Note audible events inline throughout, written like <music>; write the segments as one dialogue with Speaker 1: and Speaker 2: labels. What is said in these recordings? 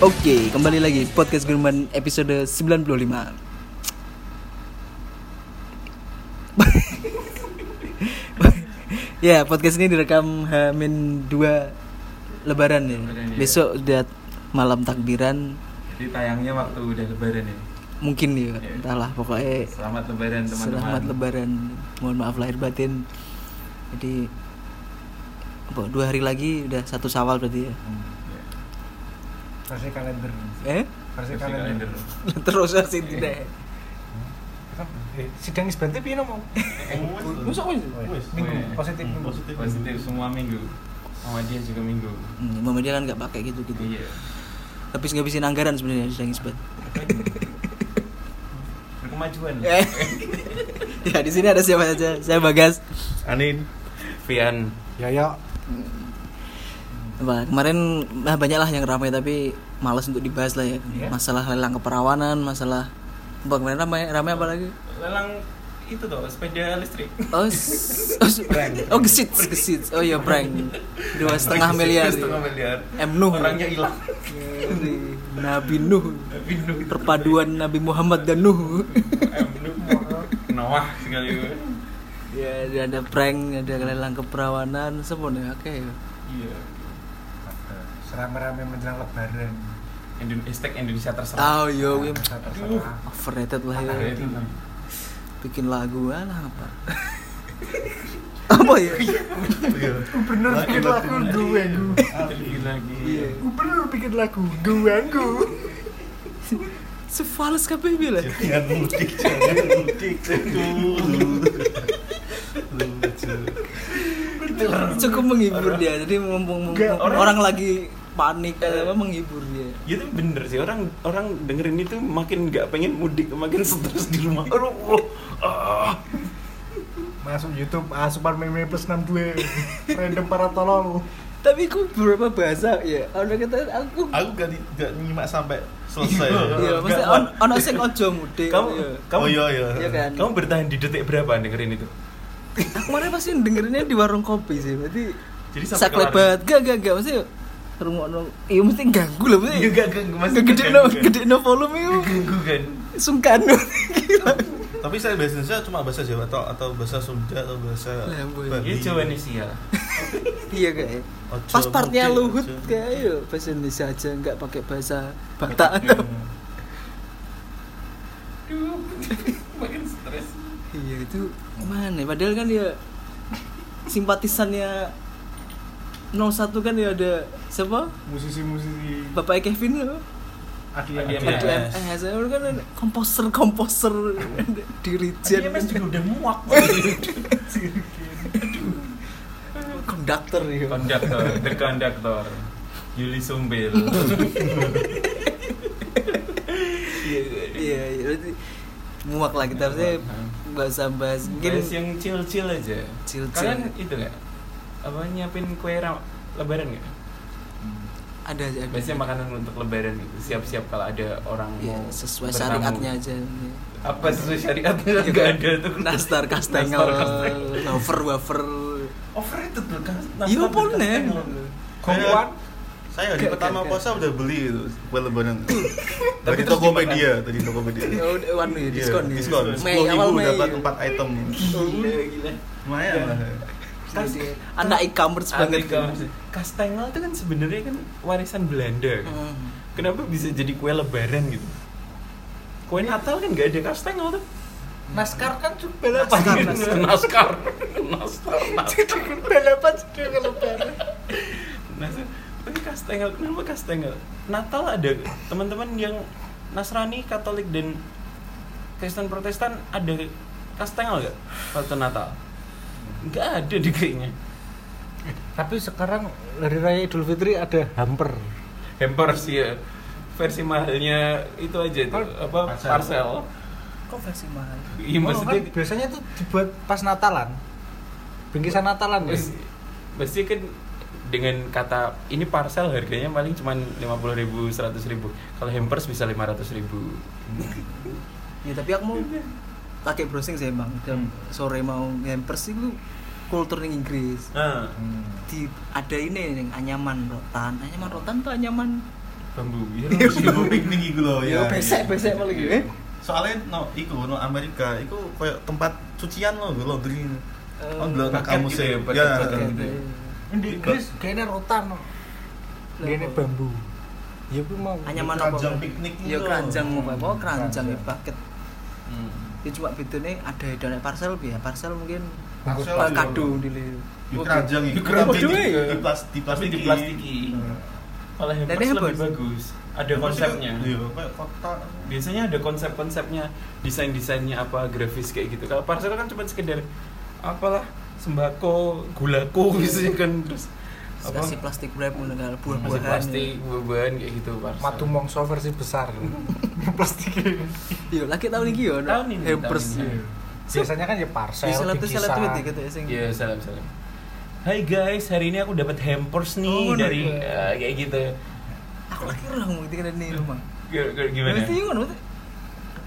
Speaker 1: Oke, kembali lagi podcast Gurman episode 95. <laughs> ya, podcast ini direkam Hamin 2 Lebaran ya.
Speaker 2: Lebaran, iya.
Speaker 1: Besok udah malam takbiran
Speaker 2: Jadi tayangnya waktu udah lebaran ya.
Speaker 1: mungkin ya,
Speaker 2: Iya.
Speaker 1: entahlah pokoknya
Speaker 2: Selamat lebaran teman-teman.
Speaker 1: Selamat lebaran. Mohon maaf lahir batin. Jadi apa, dua hari lagi udah satu sawal berarti ya.
Speaker 2: Hmm, ya.
Speaker 3: Versi kalender
Speaker 1: Eh?
Speaker 3: versi
Speaker 2: Versi
Speaker 3: kalender.
Speaker 1: Terus sih tidak.
Speaker 3: kan eh, sidang isbatnya piye mau
Speaker 1: Masa wis?
Speaker 3: Wis, minggu
Speaker 2: Wis.
Speaker 3: positif minggu
Speaker 4: Positif.
Speaker 2: Positif semua minggu. Sama dia juga minggu.
Speaker 1: Hmm, dia kan nggak pakai gitu gitu.
Speaker 2: Iya.
Speaker 1: Tapi ngabisin anggaran sebenarnya sidang isbat.
Speaker 2: Berkemajuan. <laughs> <laughs>
Speaker 1: Eh. ya di sini ada siapa saja? Saya Bagas.
Speaker 4: Anin.
Speaker 2: Vian.
Speaker 3: ya ya
Speaker 1: Apa, kemarin nah, banyak lah yang ramai tapi malas untuk dibahas lah ya.
Speaker 3: Iya.
Speaker 1: Masalah lelang keperawanan, masalah apa kemarin ramai ramai apa lagi?
Speaker 2: Lelang itu tuh sepeda listrik.
Speaker 1: Oh, oh, s- oh gesit, gesit. Oh iya prank. Dua setengah miliar.
Speaker 2: Setengah miliar.
Speaker 1: M Nuh.
Speaker 2: Orangnya hilang.
Speaker 1: Nabi Nuh.
Speaker 2: Tapi Nuh.
Speaker 1: Perpaduan Nabi Muhammad dan Nuh.
Speaker 2: Em, Nuh. Noah sekali.
Speaker 1: ya, ada prank, ada lelang keperawanan, semuanya oke. ya.
Speaker 2: Iya.
Speaker 3: Serame-rame menjelang lebaran
Speaker 2: Indon hashtag Indonesia terserah.
Speaker 1: Oh iya, iya.
Speaker 3: Bisa terserah.
Speaker 1: overrated lah ya.
Speaker 2: Nah.
Speaker 1: Bikin lagu lah apa? <laughs> apa ya?
Speaker 3: gubernur bikin lagu gue gue gubernur bikin lagu gue gue
Speaker 1: Sefales kabeh bilang.
Speaker 4: Jangan mudik, jangan mudik.
Speaker 1: Cukup menghibur dia. Jadi mumpung, mumpung
Speaker 3: Nggak,
Speaker 1: orang,
Speaker 2: orang-
Speaker 1: lagi panik apa menghibur dia.
Speaker 2: Ya itu bener sih orang orang dengerin itu makin nggak pengen mudik makin stres di rumah. Aduh, oh, ah.
Speaker 3: masuk YouTube asupan meme plus 62 random para tolol
Speaker 1: Tapi aku beberapa bahasa ya. Orang kata aku
Speaker 4: Aku gak, di- gak nyimak sampai selesai.
Speaker 1: Iya,
Speaker 2: Nggak,
Speaker 1: maksudnya on- ono sing ojo mudik.
Speaker 2: kamu
Speaker 1: iya.
Speaker 2: kamu
Speaker 4: Oh iya iya.
Speaker 1: Iya kan?
Speaker 2: Kamu bertahan di detik berapa dengerin itu?
Speaker 1: Aku kemarin pasti dengerinnya di warung kopi sih. Berarti
Speaker 2: Jadi sampai
Speaker 1: saklebat. Gak gak gak maksudnya rungokno. Iya mesti ganggu lah mesti.
Speaker 2: Gak, gak, masih
Speaker 1: Gede no, gede no volume itu.
Speaker 2: Ganggu kan.
Speaker 1: Sungkan.
Speaker 4: Tapi saya bahasa Indonesia cuma bahasa Jawa atau atau bahasa Sunda atau bahasa. Bali.
Speaker 2: Iya Jawa Indonesia. <laughs>
Speaker 1: Iya kayak. Pas partnya Luhut kayak yo bahasa Indonesia aja nggak pakai bahasa Batak.
Speaker 2: Aduh, makin stres.
Speaker 1: Iya itu mana? Padahal kan ya simpatisannya 01 kan ya ada siapa?
Speaker 3: musisi-musisi
Speaker 1: Bapak Kevin loh.
Speaker 3: Adi
Speaker 2: MS.
Speaker 1: MS kan ada komposer komposer <laughs> dirijen
Speaker 2: Dia juga udah muak.
Speaker 1: konduktor ya.
Speaker 2: Konduktor, the konduktor. Yuli Sumbel.
Speaker 1: Iya iya iya, berarti muak lah kita harusnya bahasa bahas mungkin
Speaker 2: yang chill-chill aja.
Speaker 1: Chill-chill.
Speaker 2: Kalian itu nggak? Apa nyiapin kue ram- lebaran nggak?
Speaker 1: ada aja. ada.
Speaker 2: Biasanya makanan untuk lebaran gitu. Siap-siap kalau ada orang
Speaker 1: Iya,
Speaker 2: mau
Speaker 1: sesuai
Speaker 2: bertamu.
Speaker 1: syariatnya aja.
Speaker 2: Apa sesuai syariatnya? Nggak ada tuh.
Speaker 1: Nastar kastengel,
Speaker 2: Nastar kastengel.
Speaker 1: wafer wafer.
Speaker 2: Overrated loh kan.
Speaker 1: Iya, boleh.
Speaker 3: Kompuan
Speaker 4: Saya hari
Speaker 1: Gak,
Speaker 4: pertama
Speaker 1: gak, gak.
Speaker 4: puasa udah beli itu kue lebaran.
Speaker 2: Tapi
Speaker 4: Dari
Speaker 2: terus
Speaker 4: Tokopedia, dari Tokopedia. <laughs>
Speaker 1: Oh, one ya,
Speaker 4: Iya,
Speaker 1: diskon ya.
Speaker 4: diskon. Sepuluh ribu dapat empat item.
Speaker 2: Gila, gila.
Speaker 4: Lumayan lah.
Speaker 2: Kas-
Speaker 1: anak e-commerce banget.
Speaker 2: Maksudnya. Kastengel itu kan sebenarnya kan warisan Belanda kan.
Speaker 1: Hmm.
Speaker 2: Kenapa bisa jadi kue lebaran gitu? Kue Natal kan nggak ada kastengel tuh.
Speaker 3: naskar kan balapan
Speaker 2: naskar, <laughs> naskar, naskar, <laughs> naskar.
Speaker 3: balapan juga lebaran
Speaker 2: Naskar. Tapi kastengel, kenapa kastengel? Natal ada teman-teman yang Nasrani, Katolik dan Kristen Protestan ada kastengel nggak waktu Natal? Nggak ada di kayaknya.
Speaker 3: tapi sekarang hari raya Idul Fitri ada hamper
Speaker 2: Hampers ya versi mahalnya itu aja tuh
Speaker 3: Par-
Speaker 2: apa
Speaker 4: parcel.
Speaker 2: parcel.
Speaker 1: Kok versi mahal?
Speaker 2: Iya
Speaker 3: Oh,
Speaker 2: maksudnya
Speaker 3: kan biasanya tuh dibuat pas Natalan bingkisan Natalan ya
Speaker 2: Pasti kan dengan kata ini parcel harganya paling cuma lima puluh ribu, seratus ribu. Kalau hampers bisa lima ratus ribu.
Speaker 1: Ya tapi aku mau <laughs> pakai browsing sih emang. Dan sore mau hampers itu kultur ning Inggris.
Speaker 3: Hmm.
Speaker 1: Di ada ini ning anyaman rotan. Anyaman rotan tuh anyaman
Speaker 2: bambu <laughs> ya
Speaker 4: Ibu piknik iku lho
Speaker 1: Ya besek besek malah gitu. Eh?
Speaker 4: Soalnya no iku no Amerika iku koyo tempat cucian lo gue laundry.
Speaker 1: Eh,
Speaker 4: Oh,
Speaker 2: bucket
Speaker 4: kamu
Speaker 2: gitu
Speaker 4: sih.
Speaker 2: ya, bucket-
Speaker 4: Ya.
Speaker 2: bucket gitu.
Speaker 3: Di Inggris kayaknya rotan no. Ini bambu. Ya gue mau.
Speaker 1: Hanya mana
Speaker 4: Keranjang piknik
Speaker 1: Ya
Speaker 4: itu.
Speaker 1: keranjang mau mau keranjang ya paket. Ya cuma bedanya ada dana parcel ya parcel mungkin
Speaker 4: Parcel
Speaker 1: kado dile.
Speaker 4: Di keranjang itu.
Speaker 1: Di keranjang
Speaker 4: tapi di-
Speaker 1: ya?
Speaker 4: di plas- di plastik.
Speaker 2: di plastiki malah
Speaker 1: ini
Speaker 2: lebih bagus ada konsepnya
Speaker 4: Iya, kayak kotak.
Speaker 2: biasanya ada konsep-konsepnya desain-desainnya apa grafis kayak gitu kalau parcel kan cuma sekedar apalah sembako gulaku biasanya <laughs> kan terus apa
Speaker 1: Kasih plastik wrap dengan buah-buahan.
Speaker 2: plastik buah-buahan kayak gitu parcel
Speaker 3: Matu mongso versi besar. <laughs> Plastik.
Speaker 1: Iya, lagi tahun ini yo.
Speaker 2: Tahun ini,
Speaker 1: Hampers.
Speaker 2: tahun ini.
Speaker 3: Biasanya kan ya parcel,
Speaker 1: Di seleb seleb tweet gitu ya sing.
Speaker 2: Iya salam salam Hai guys, hari ini aku dapat hampers nih
Speaker 1: Oh,
Speaker 2: dari
Speaker 1: iya.
Speaker 2: eh, kayak gitu.
Speaker 1: Aku lagi ora ngomong ketika di rumah.
Speaker 2: Gimana?
Speaker 1: Mesti ngono.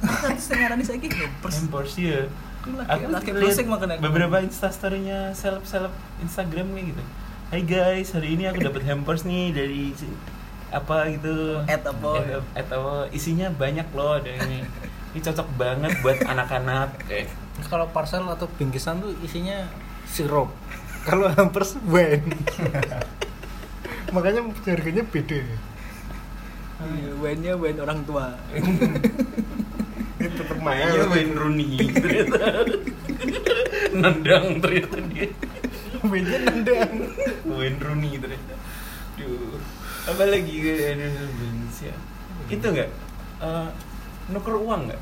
Speaker 1: Kan sing ngarani saiki hampers.
Speaker 2: Hampers ya.
Speaker 1: Aku lagi lagi pusing makanya.
Speaker 2: beberapa instastorynya seleb-seleb Instagram kayak gitu. Hai guys, hari ini aku dapat hampers nih dari apa gitu.
Speaker 1: At apa?
Speaker 2: At, at apa? Isinya banyak loh ada ini. Ini cocok banget buat <laughs> anak-anak. Kayak
Speaker 3: Kalau parcel atau bingkisan tuh isinya sirup. Kalau hampers wine. <laughs> Makanya harganya beda.
Speaker 1: Iya, wine-nya wine orang tua. <laughs>
Speaker 3: Itu tetap
Speaker 2: Iya, Wayne Rooney ternyata. Nendang ternyata dia.
Speaker 3: Wine-nya nendang.
Speaker 2: Wayne Rooney ternyata. Duh. Apa lagi aduh benci ya. Itu enggak? Eh, nuker uang enggak?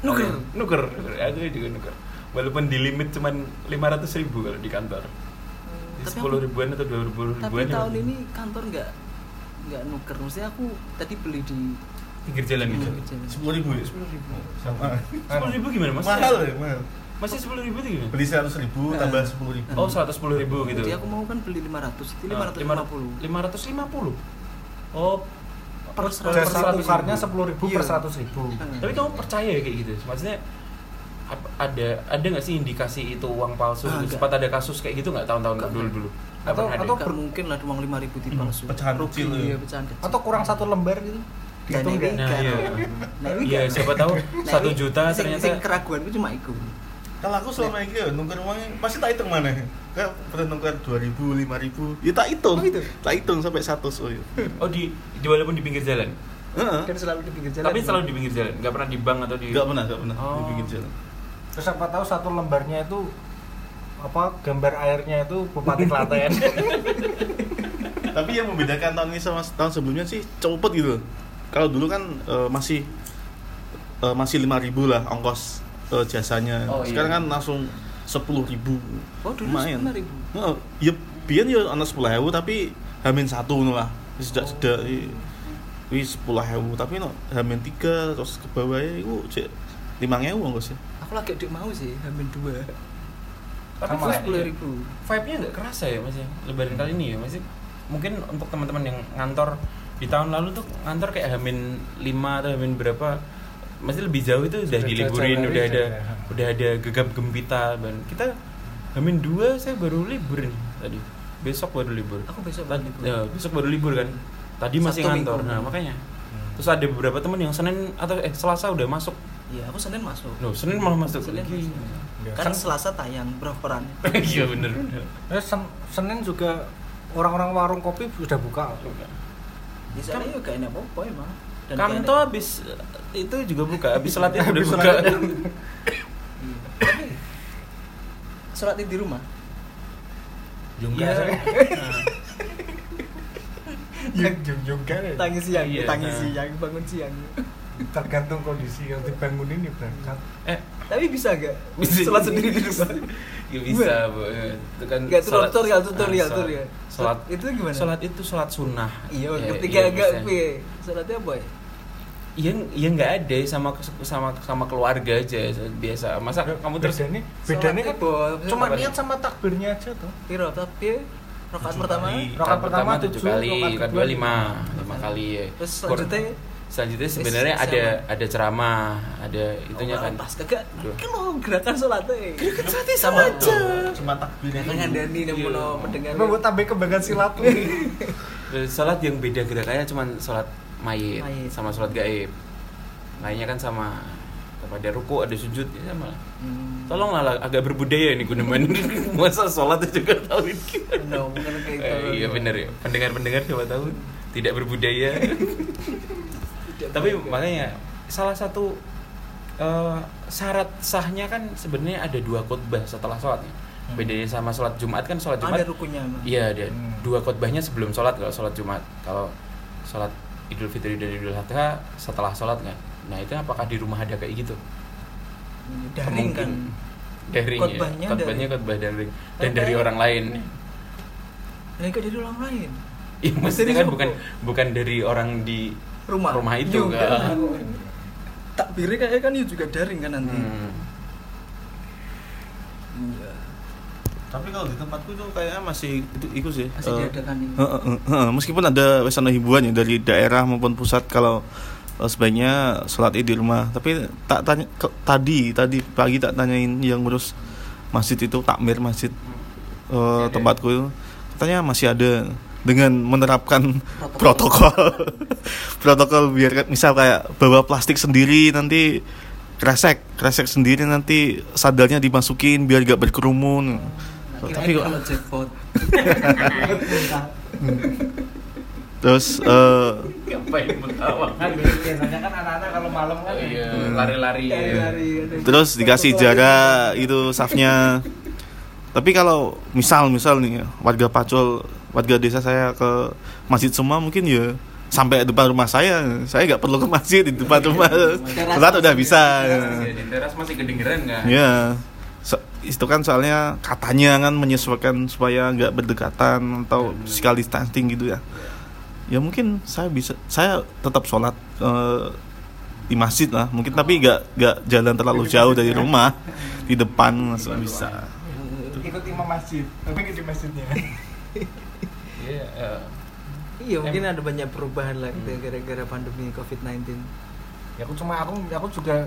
Speaker 1: Nuker?
Speaker 2: nuker, nuker. Aku juga nuker. Walaupun di limit cuman 500 ribu kalau di kantor.
Speaker 1: Tapi
Speaker 2: Sepuluh
Speaker 1: aku-
Speaker 2: ribuan atau dua ribu
Speaker 1: Tapi
Speaker 2: ribuan. ya.
Speaker 1: tahun ini kantor nggak nggak nuker. Maksudnya aku tadi beli di
Speaker 2: pinggir jalan gitu.
Speaker 4: Sepuluh ribu ya?
Speaker 1: Sepuluh ribu.
Speaker 4: Sama.
Speaker 2: Sepuluh ribu gimana mas?
Speaker 4: Mahal ya, mahal.
Speaker 2: Masih sepuluh ribu tuh gimana?
Speaker 4: Beli seratus ribu
Speaker 1: Nah.
Speaker 4: tambah sepuluh ribu.
Speaker 2: Oh, seratus sepuluh ribu gitu.
Speaker 1: Jadi aku mau kan beli 500, itu 550.
Speaker 2: Lima ratus lima puluh. Oh,
Speaker 1: Per
Speaker 2: per
Speaker 3: Jasa
Speaker 2: seratus
Speaker 3: tukarnya
Speaker 2: ribu.
Speaker 3: sepuluh ribu
Speaker 1: Iya.
Speaker 3: per seratus ribu.
Speaker 1: Hmm.
Speaker 2: Tapi kamu percaya ya kayak gitu? Maksudnya ada ada nggak sih indikasi itu uang palsu?
Speaker 1: Ah,
Speaker 2: gitu? Sempat ada kasus kayak gitu nggak tahun-tahun dulu dulu?
Speaker 3: Atau- atau
Speaker 1: Nggak mungkin lah uang 5000 dipalsu.
Speaker 4: Pecahan
Speaker 1: Rugi,
Speaker 4: kecil ya.
Speaker 1: Iya, pecahan kecil.
Speaker 3: Atau kurang satu lembar gitu.
Speaker 1: Nah, ini
Speaker 3: nggak?
Speaker 2: Nah,
Speaker 1: kan.
Speaker 2: iya.
Speaker 1: Nah,
Speaker 2: Iya,
Speaker 1: kan.
Speaker 2: siapa tahu
Speaker 1: Nah,
Speaker 2: satu juta
Speaker 1: sing-
Speaker 2: ternyata.
Speaker 1: sing keraguanku cuma itu.
Speaker 4: Kalau aku selama ini ya nuker uangnya pasti tak hitung mana. Kayak pernah nuker dua ribu, lima ribu, ya tak hitung.
Speaker 1: Oh, itu?
Speaker 4: Tak hitung sampai satu oh iya.
Speaker 2: Oh di, di walaupun di pinggir jalan.
Speaker 4: Heeh.
Speaker 1: Kan selalu di pinggir jalan.
Speaker 2: Tapi selalu di pinggir jalan, nggak pernah di bank atau di.
Speaker 4: Enggak pernah, enggak pernah
Speaker 2: Oh.
Speaker 4: di pinggir jalan.
Speaker 3: Terus siapa tahu satu lembarnya itu apa gambar airnya itu Bupati Klaten. <laughs>
Speaker 4: Tapi yang membedakan tahun ini sama tahun sebelumnya sih cepet gitu. Kalau dulu kan eh, masih eh, masih lima ribu lah ongkos eh, jasanya.
Speaker 2: Oh, iya.
Speaker 4: Sekarang kan langsung sepuluh ribu.
Speaker 1: Oh, dulu
Speaker 4: Lumayan.
Speaker 1: 10.000.
Speaker 4: Heeh. Ya biyen ya ana sepuluh ribu tapi hamin satu lah. Sudah sudah wis sepuluh ribu tapi no hamin tiga terus ke bawahnya itu cek lima ribu ongkosnya.
Speaker 1: Aku lagi dik mau sih, hamin dua.
Speaker 2: Tapi vibe-
Speaker 3: lah.
Speaker 1: sepuluh ribu.
Speaker 2: vibe-nya nggak kerasa ya mas ya lebaran kali ini ya masih mungkin untuk teman-teman yang ngantor di tahun lalu tuh ngantor kayak hamin 5 atau hamin berapa masih lebih jauh itu udah
Speaker 3: Sudah
Speaker 2: diliburin udah
Speaker 3: hari
Speaker 2: ada
Speaker 3: sudah.
Speaker 2: udah ada gegap gempita dan kita hamin dua saya baru libur nih tadi besok baru libur
Speaker 1: Aku besok baru libur.
Speaker 2: ya, besok baru libur kan tadi masih ngantor
Speaker 1: Minggu.
Speaker 2: nah makanya terus ada beberapa teman yang senin atau eh selasa udah masuk
Speaker 1: Iya, aku Senin masuk.
Speaker 2: loh senin malah masuk
Speaker 1: Senin
Speaker 2: lagi
Speaker 3: Ya,
Speaker 1: Kan Selasa tayang peran. <laughs>
Speaker 2: iya bener bener
Speaker 3: Terus Sen- Senin juga orang-orang warung kopi sudah buka.
Speaker 1: Di sana juga gak enak apa-apa emang. Dan enak-
Speaker 2: habis itu juga buka, habis sholat itu udah buka.
Speaker 3: sholat itu.
Speaker 1: Tapi, Sholat di rumah.
Speaker 3: Jungka.
Speaker 2: Iya.
Speaker 3: Yang <laughs> jungka ya.
Speaker 1: Tangi siang,
Speaker 2: Iya,
Speaker 1: tangi
Speaker 2: nah.
Speaker 1: siang, bangun siang.
Speaker 3: Tergantung kondisi yang dibangunin ya berangkat.
Speaker 2: Eh,
Speaker 1: Tapi bisa gak?
Speaker 2: Bisa.
Speaker 1: Sholat sendiri di rumah.
Speaker 2: ya bisa, Bu. Itu kan
Speaker 1: Gak
Speaker 2: sholat-
Speaker 1: tutorial, tutorial,
Speaker 2: ah, sholat-
Speaker 1: tutorial.
Speaker 2: Sholat
Speaker 1: Itu gimana?
Speaker 2: Sholat itu sholat sunnah.
Speaker 1: Iya,
Speaker 2: Ya,
Speaker 1: ketika
Speaker 2: iya,
Speaker 1: agak
Speaker 2: bisa.
Speaker 1: piye? Sholatnya apa ya?
Speaker 2: Iya, iya nggak ada sama sama sama keluarga aja biasa. Masa kamu terus
Speaker 3: bedanya bedanya kan cuma niat sama takbirnya aja tuh.
Speaker 1: Piro tapi rakaat
Speaker 4: Tujuh
Speaker 1: pertama.
Speaker 3: Rakaat pertama
Speaker 2: tujuh
Speaker 3: tujuh,
Speaker 2: kali,
Speaker 3: rakaat
Speaker 2: rakaat
Speaker 3: kedua
Speaker 2: lima, lima kali ya.
Speaker 1: terus selanjutnya
Speaker 2: selanjutnya sebenarnya ada ada ceramah, ada itunya
Speaker 1: oh,
Speaker 2: kan.
Speaker 1: pas kagak lo gerakan sholatnya gerakan sholatnya
Speaker 2: sama aja.
Speaker 4: Cuma takbirnya.
Speaker 1: Jangan ngandani
Speaker 2: Iya.
Speaker 1: nemu no pendengar
Speaker 3: Apa buat tambah kebanggaan silat.
Speaker 2: Terus <laughs> Sholat yang beda gerakannya cuman sholat mayit, sama sholat gaib lainnya kan sama kepada ruku ada sujud ya sama lah
Speaker 1: Hmm.
Speaker 2: tolonglah lah, agak berbudaya ini gunaman <laughs> masa sholat juga tahu
Speaker 1: No, bukan kayak gitu.
Speaker 2: Eh, iya benar ya pendengar-pendengar siapa tahu tidak berbudaya <laughs> tapi makanya salah satu eh, syarat sahnya kan sebenarnya ada dua khutbah setelah sholatnya
Speaker 3: Hmm.
Speaker 2: bedanya sama sholat jumat kan sholat jumat
Speaker 1: Ada rukunnya.
Speaker 2: Iya ada
Speaker 3: Hmm.
Speaker 2: dua khutbahnya sebelum sholat kalau sholat jumat kalau sholat idul fitri dan idul adha setelah sholat kan nah itu apakah di rumah ada kayak gitu
Speaker 1: Daring kan.
Speaker 2: daring
Speaker 1: Khutbahnya
Speaker 2: ya. khutbahnya
Speaker 1: daring.
Speaker 2: khutbah daring dan dari orang lain
Speaker 1: Nah, kok dari orang lain.
Speaker 2: Iya, maksudnya
Speaker 1: Dari
Speaker 2: kan bukan bukan dari orang di
Speaker 1: Rumah.
Speaker 2: rumah itu
Speaker 1: Juga.
Speaker 2: kan.
Speaker 1: Takbirnya kayaknya kan ya juga daring kan nanti.
Speaker 2: Hmm.
Speaker 1: Iya.
Speaker 4: Tapi kalau di tempatku tuh kayaknya masih itu ikut sih.
Speaker 1: Masih
Speaker 4: Eh,
Speaker 1: diadakan ini.
Speaker 4: Heeh, heeh, heeh. meskipun ada wesana hiburan ya dari daerah maupun pusat kalau eh, sebaiknya sholat id di rumah tapi tak tanya ke- tadi tadi pagi tak tanyain yang ngurus masjid itu takmir masjid eh,
Speaker 2: ada.
Speaker 4: tempatku itu katanya masih ada dengan menerapkan protokol protokol <laughs> biar misal kayak bawa plastik sendiri nanti kresek kresek sendiri nanti sadarnya dimasukin biar gak berkerumun tapi kok
Speaker 1: kalau jackpot. <laughs>
Speaker 4: terus eh,
Speaker 2: Ngapain ketawa?
Speaker 3: kan biasanya kan anak-anak kalau malam kan
Speaker 2: Iya, lari-lari. ya.
Speaker 1: Lari-lari.
Speaker 4: terus dikasih jarak itu safnya tapi kalau misal misal nih ya, warga pacul warga desa saya ke masjid semua mungkin ya sampai depan rumah saya. Saya nggak perlu ke masjid di depan rumah. sholat udah bisa.
Speaker 2: Iya, Di teras masih kedengeran kan?
Speaker 4: ya So- itu kan soalnya katanya kan menyesuaikan supaya nggak berdekatan atau physical distancing gitu ya. Ya mungkin saya bisa saya tetap sholat eh, di masjid lah. Mungkin tapi nggak nggak jalan terlalu jauh dari rumah. Di depan masih bisa.
Speaker 3: Ikut imam masjid tapi di masjidnya <laughs>
Speaker 2: Iya. eh,
Speaker 1: Iya, mungkin ada banyak perubahan lah gitu ya, gara-gara pandemi COVID-19.
Speaker 3: ya aku cuma aku aku juga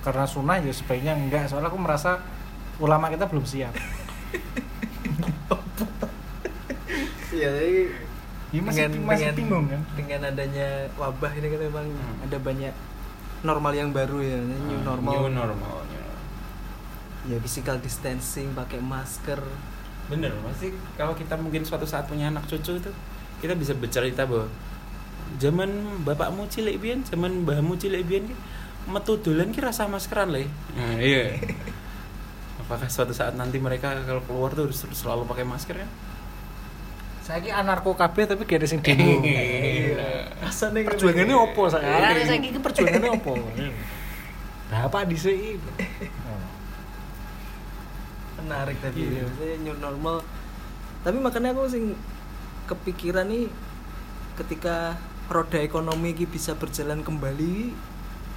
Speaker 3: karena sunnah ya sebaiknya enggak soalnya aku merasa ulama kita belum siap <laughs>
Speaker 1: Iya, jadi
Speaker 3: ya, masih, masih bingung kan
Speaker 1: dengan adanya wabah ini kan memang
Speaker 2: Hmm.
Speaker 1: ada banyak normal yang baru ya, new normal.
Speaker 2: New normal. new normal.
Speaker 1: Ya physical distancing, pakai masker.
Speaker 2: Bener, pasti kalau kita mungkin suatu saat punya anak cucu itu kita bisa bercerita bahwa zaman bapakmu cilik biyen, zaman mbahmu cilik ki metu dolan ki rasa maskeran le. Nah, iya. Apakah suatu saat nanti mereka kalau keluar tuh harus selalu pakai masker kan?
Speaker 3: saya ki anarko KB tapi gak ada sing demo <laughs>
Speaker 2: Iya.
Speaker 1: Rasanya
Speaker 3: perjuangannya opo saya
Speaker 2: Iya.
Speaker 3: saya ki perjuangannya opo berapa di sini
Speaker 1: menarik tapi ya, maksudnya new normal. Tapi makanya aku sing kepikiran nih ketika roda ekonomi ini bisa berjalan kembali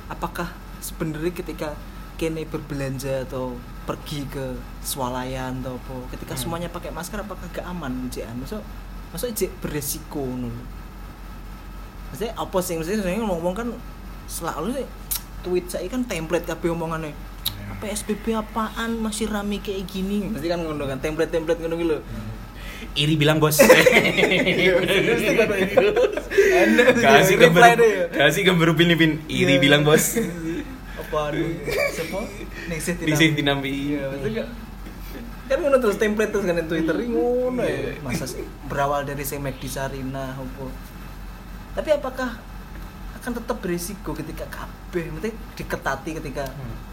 Speaker 1: apakah sebenarnya ketika kene berbelanja atau pergi ke swalayan atau apa ketika
Speaker 2: Hmm.
Speaker 1: semuanya pakai masker apakah gak aman jian masuk masuk jek beresiko nul maksudnya apa sih? Maksudnya saya ngomong kan selalu sih tweet saya kan template kabeh omongannya PSBB apaan masih rame kayak gini pasti kan ngono kan template template ngono gitu loh
Speaker 2: Iri bilang bos. <laughs>
Speaker 1: Iya,
Speaker 2: Kasih gambar, kasih gambar Ipin. Iri
Speaker 1: Iya.
Speaker 2: bilang bos.
Speaker 1: apa anu siapa ningsih
Speaker 2: dinampi.
Speaker 1: iya maksudnya kan ngono terus template terus kan di Twitter ngono ya masa sih berawal dari si di Sarina apa tapi apakah akan tetap berisiko ketika kabeh nanti diketati ketika
Speaker 2: Hmm.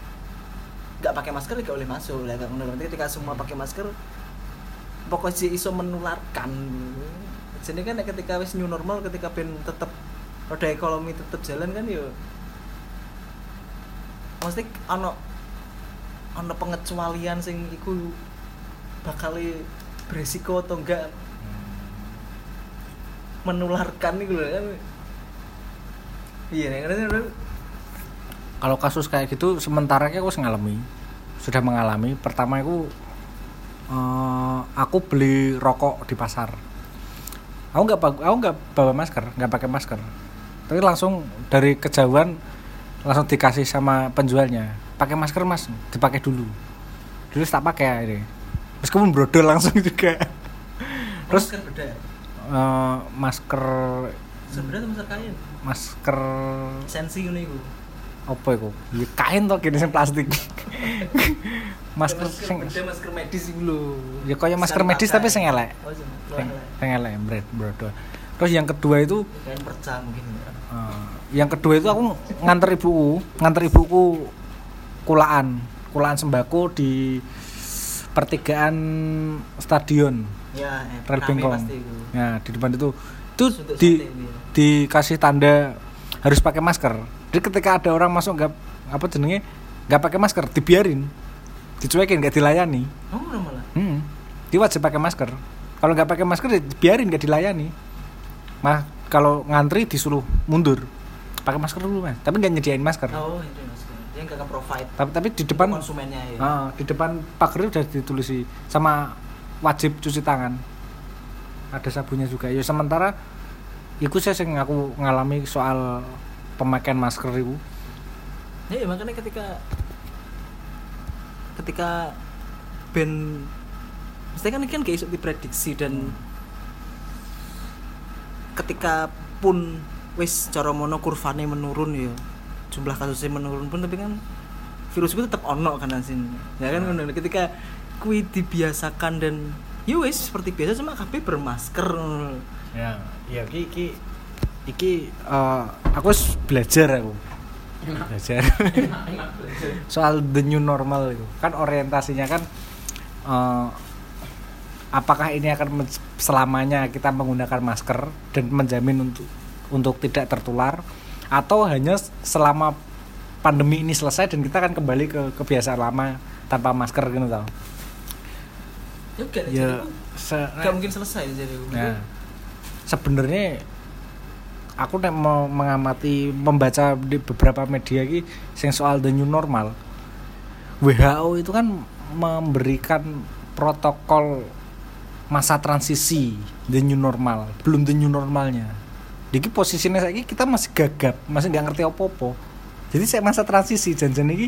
Speaker 1: Nggak pakai masker nggak boleh masuk. Lah kan nanti ketika semua pakai masker pokoknya sih iso menularkan. Jadi kan ketika wis new normal ketika ben tetap roda ekonomi tetap jalan kan yo. Mesti ono ono pengecualian sing iku bakal beresiko atau enggak menularkan nih lho kan. Iya nih
Speaker 3: kalau kasus kayak gitu sementara aku ngalami sudah mengalami. Pertama aku eh, aku beli rokok di pasar. Aku nggak aku nggak bawa masker nggak pakai masker. Tapi langsung dari kejauhan langsung dikasih sama penjualnya. Pakai masker mas. Dipakai dulu. Dulu tak pakai ini meskipun brodol langsung <laughs> juga. Terus
Speaker 1: masker beda
Speaker 3: eh, masker
Speaker 1: sebenarnya masker kain.
Speaker 3: masker
Speaker 1: sensi iku
Speaker 3: apa iku? Ya kain to kene sing plastik. <laughs> Masker sing
Speaker 1: masker medis iku lho.
Speaker 3: Ya kaya masker medis tapi sing elek.
Speaker 1: Oh sing elek.
Speaker 3: bread brodo terus yang kedua itu
Speaker 1: kain perca mungkin
Speaker 3: eh, yang kedua itu aku nganter ibuku nganter ibuku kulaan. Kulaan sembako di pertigaan stadion
Speaker 1: ya eh,
Speaker 3: Rel Bengkong. ya di depan itu. Itu di
Speaker 1: ya.
Speaker 3: dikasih tanda harus pakai masker jadi ketika ada orang masuk nggak apa jenenge nggak pakai masker dibiarin. Dicuekin nggak dilayani.
Speaker 1: Oh malah
Speaker 3: hmm. dia wajib pakai masker. Kalau nggak pakai masker ya biarin nggak dilayani. Mah kalau ngantri disuruh mundur. Pakai masker dulu mas. Tapi nggak nyediain masker.
Speaker 1: Oh itu masker. Dia nggak provide
Speaker 3: tapi tapi di depan
Speaker 1: konsumennya ya.
Speaker 3: Ah, di depan pagar udah ditulisi sama wajib cuci tangan. Ada sabunnya juga. Ya sementara itu saya sing aku ngalami soal pemakaian masker itu?
Speaker 1: Ya, ya, makanya ketika ketika band mesti kan ini kan gak diprediksi dan ketika pun wis cara mono kurvane menurun ya jumlah kasusnya menurun pun tapi kan virus itu tetap ono kan sini ya kan ngono. ketika kui dibiasakan dan ya wis seperti biasa cuma kabeh bermasker
Speaker 3: ya ya ki ki iki eh, aku belajar aku. <laughs> Belajar. Soal the new normal itu. Kan orientasinya kan eh, apakah ini akan selamanya kita menggunakan masker dan menjamin untuk untuk tidak tertular atau hanya selama pandemi ini selesai dan kita akan kembali ke kebiasaan lama tanpa masker gitu tau?
Speaker 1: Ya
Speaker 3: ya
Speaker 1: jadi
Speaker 3: se-
Speaker 1: gak mungkin selesai jadi
Speaker 3: Nah, sebenarnya aku nek mau mengamati membaca di beberapa media ki sing soal the new normal. WHO itu kan memberikan protokol masa transisi the new normal, belum the new normalnya. Jadi posisinya saya kita masih gagap, masih nggak ngerti apa-apa. Jadi saya masa transisi janjian ini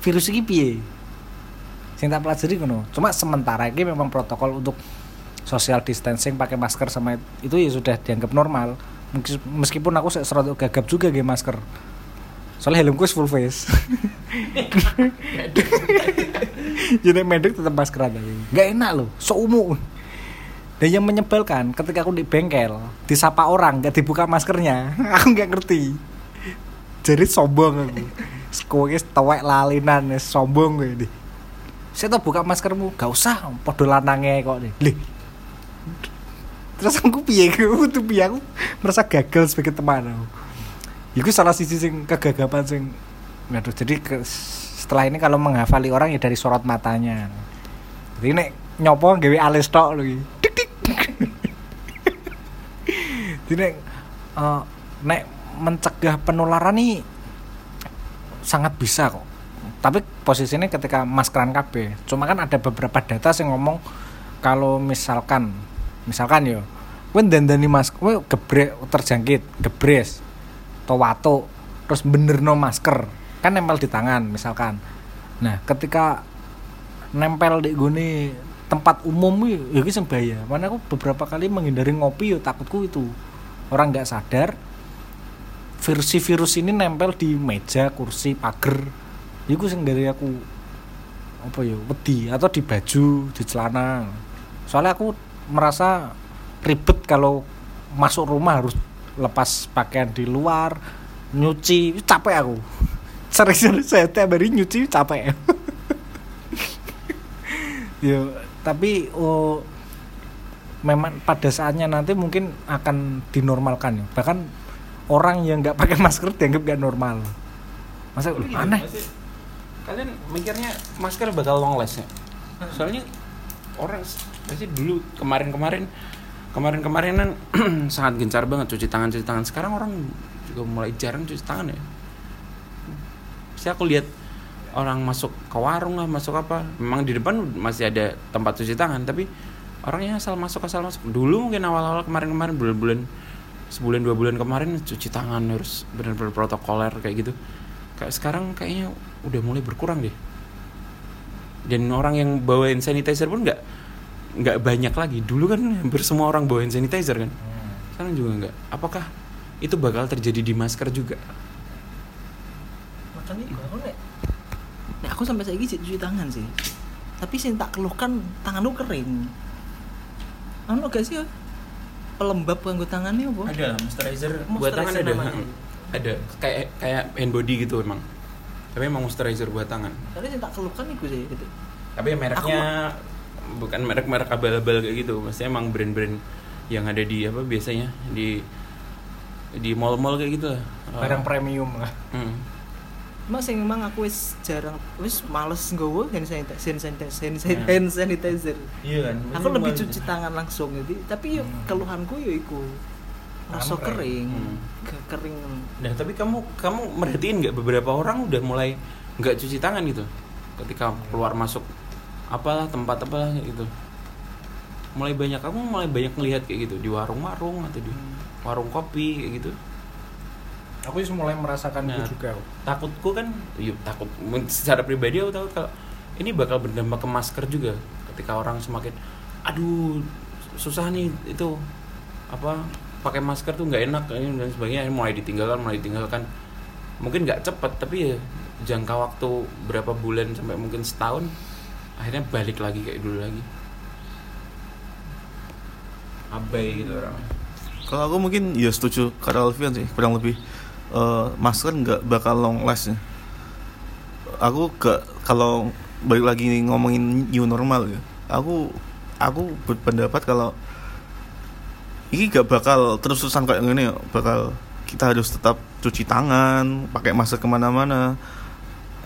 Speaker 3: virus ini piye? Sing tak pelajari ngono. Cuma sementara ini memang protokol untuk social distancing pakai masker sama itu ya sudah dianggap normal meskipun aku se- serodok gagap juga gak masker. Soalnya helmku full face. <laughs> Jadi medek tetap masker tapi nggak enak loh seumur. Dan yang menyebalkan ketika aku di bengkel disapa orang nggak dibuka maskernya <laughs> aku nggak ngerti. Jadi sombong aku. Kowe tewek lalinan sombong gue ini saya tuh buka maskermu gak usah podo lanange kok Lih, terus aku piye? <laughs> Aku tuh piye? Aku merasa gagal sebagai teman aku. Itu salah sisi sing kegagapan sing Waduh, jadi ke- setelah ini kalau menghafali orang ya dari sorot matanya. Jadi nek nyopo gawe alis tok iki. Dik, dik. <laughs> jadi nek eh, nek mencegah penularan nih sangat bisa kok. Tapi posisinya ketika maskeran KB cuma kan ada beberapa data yang ngomong kalau misalkan misalkan yo kowe dandani mas kowe gebrek terjangkit gebres atau terus bener no masker kan nempel di tangan misalkan. Nah ketika nempel di gini tempat umum ya sing bahaya. Mana aku beberapa kali menghindari ngopi yo takutku itu. Orang nggak sadar virus virus ini nempel di meja kursi pagar. Iku sing dari aku apa ya wedi atau di baju di celana. Soalnya aku merasa ribet kalau masuk rumah harus lepas pakaian di luar nyuci capek aku. <laughs> Sering-sering saya tiap hari nyuci capek. <laughs> Ya tapi oh, memang pada saatnya nanti mungkin akan dinormalkan ya. Bahkan orang yang nggak pakai masker dianggap nggak normal. Masa
Speaker 2: gitu,
Speaker 3: aneh?
Speaker 2: Masih- kalian mikirnya masker bakal long last ya? Soalnya orang pasti dulu kemarin-kemarin? Kemarin-kemarinan <clears throat> sangat gencar banget cuci tangan cuci tangan. Sekarang orang juga mulai jarang cuci tangan ya. Pasti aku lihat orang masuk ke warung lah masuk apa. Memang di depan masih ada tempat cuci tangan tapi orangnya asal masuk asal masuk. Dulu mungkin awal-awal kemarin-kemarin bulan-bulan sebulan dua bulan kemarin cuci tangan harus benar-benar protokoler kayak gitu. Kayak sekarang kayaknya udah mulai berkurang deh. Dan orang yang bawain sanitizer pun nggak nggak banyak lagi. Dulu kan hampir semua orang bawain sanitizer kan. Sekarang juga nggak. Apakah itu bakal terjadi di masker juga?
Speaker 1: Makanya aku nek nek aku sampai saiki sik cuci tangan sih. Tapi sing tak keluhkan tanganku kering. Anu gak sih ya? pelembab kanggo tangannya apa?
Speaker 2: Ada lah moisturizer. Buat tangan ada.
Speaker 1: namanya.
Speaker 2: Hmm. <laughs> ada. Kayak kayak hand body gitu emang. Tapi emang moisturizer buat tangan.
Speaker 1: Soalnya sing tak keluhkan iku sih gitu.
Speaker 2: tapi ya mereknya bukan merek-merek abal-abal kayak gitu maksudnya emang brand-brand yang ada di apa biasanya di di mall-mall kayak gitu lah
Speaker 3: barang premium lah
Speaker 2: Hmm.
Speaker 1: Mas sing memang aku wis jarang wis males nggowo hand sanitizer hand sanitizer, hand sanitizer, hand sanitizer.
Speaker 2: iya kan
Speaker 1: Aku lebih cuci tangan langsung jadi tapi
Speaker 3: Hmm.
Speaker 1: keluhanku yo iku rasa kering,
Speaker 2: Hmm.
Speaker 1: Ke- kering.
Speaker 2: Nah, tapi kamu kamu merhatiin nggak beberapa orang udah mulai nggak cuci tangan gitu ketika keluar masuk apalah tempat apalah kayak gitu. Mulai banyak kamu mulai banyak melihat kayak gitu di warung-warung atau di warung kopi kayak gitu.
Speaker 3: aku sih mulai merasakan
Speaker 2: Nah.
Speaker 3: itu juga
Speaker 2: Takutku kan, yuk takut secara pribadi aku takut kalau ini bakal berdampak ke masker juga ketika orang semakin aduh susah nih itu apa pakai masker tuh nggak enak ini dan sebagainya mulai ditinggalkan mulai ditinggalkan mungkin nggak cepet tapi ya jangka waktu berapa bulan sampai mungkin setahun akhirnya balik lagi kayak dulu lagi abai gitu orang
Speaker 4: Kalau aku mungkin ya setuju kata Alfian sih kurang lebih eh, masker nggak bakal long last ya. Aku gak kalau balik lagi ngomongin new normal ya. Aku aku berpendapat kalau ini gak bakal terus terusan kayak gini ya. Bakal kita harus tetap cuci tangan, pakai masker ke mana-mana.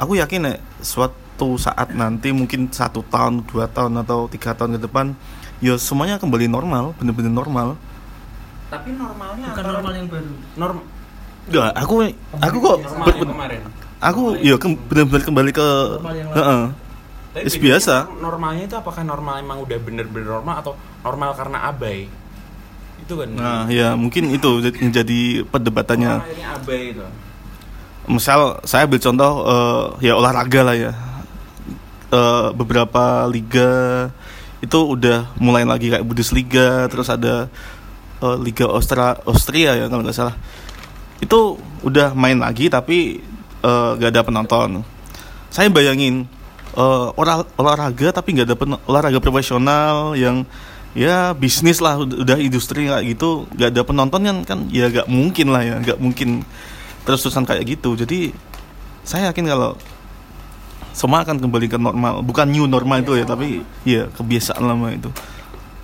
Speaker 4: Aku yakin ya suatu saat nanti mungkin satu tahun, dua tahun atau tiga tahun ke depan, ya semuanya kembali normal, bener-bener normal.
Speaker 2: tapi normalnya
Speaker 1: Bukan
Speaker 2: antara-
Speaker 1: normal yang baru.
Speaker 2: norm
Speaker 4: Enggak, aku aku kok
Speaker 2: normal
Speaker 4: ber-
Speaker 2: kemarin
Speaker 4: aku ya kem- benar-benar kembali ke
Speaker 1: Normal yang
Speaker 4: Heeh.
Speaker 2: Bedanya
Speaker 4: biasa.
Speaker 2: Normalnya itu apakah normal emang udah bener-bener normal atau normal karena abai? Itu kan.
Speaker 4: Nah, ya mungkin itu yang jadi perdebatannya.
Speaker 2: Abai itu.
Speaker 4: Misal saya ambil contoh eh, ya olahraga lah ya. Eh, beberapa liga itu udah mulai lagi kayak Bundesliga, terus ada eh, Liga Austria Austria ya kalau nggak salah. Itu udah main lagi tapi eh, nggak ada penonton. Saya bayangin eh, olah- olahraga tapi nggak ada olahraga profesional yang ya bisnis lah udah udah industri kayak gitu nggak ada penonton kan kan ya nggak mungkin lah ya nggak mungkin terus terusan kayak gitu jadi saya yakin kalau semua akan kembali ke normal bukan new normal itu ya tapi ya kebiasaan lama itu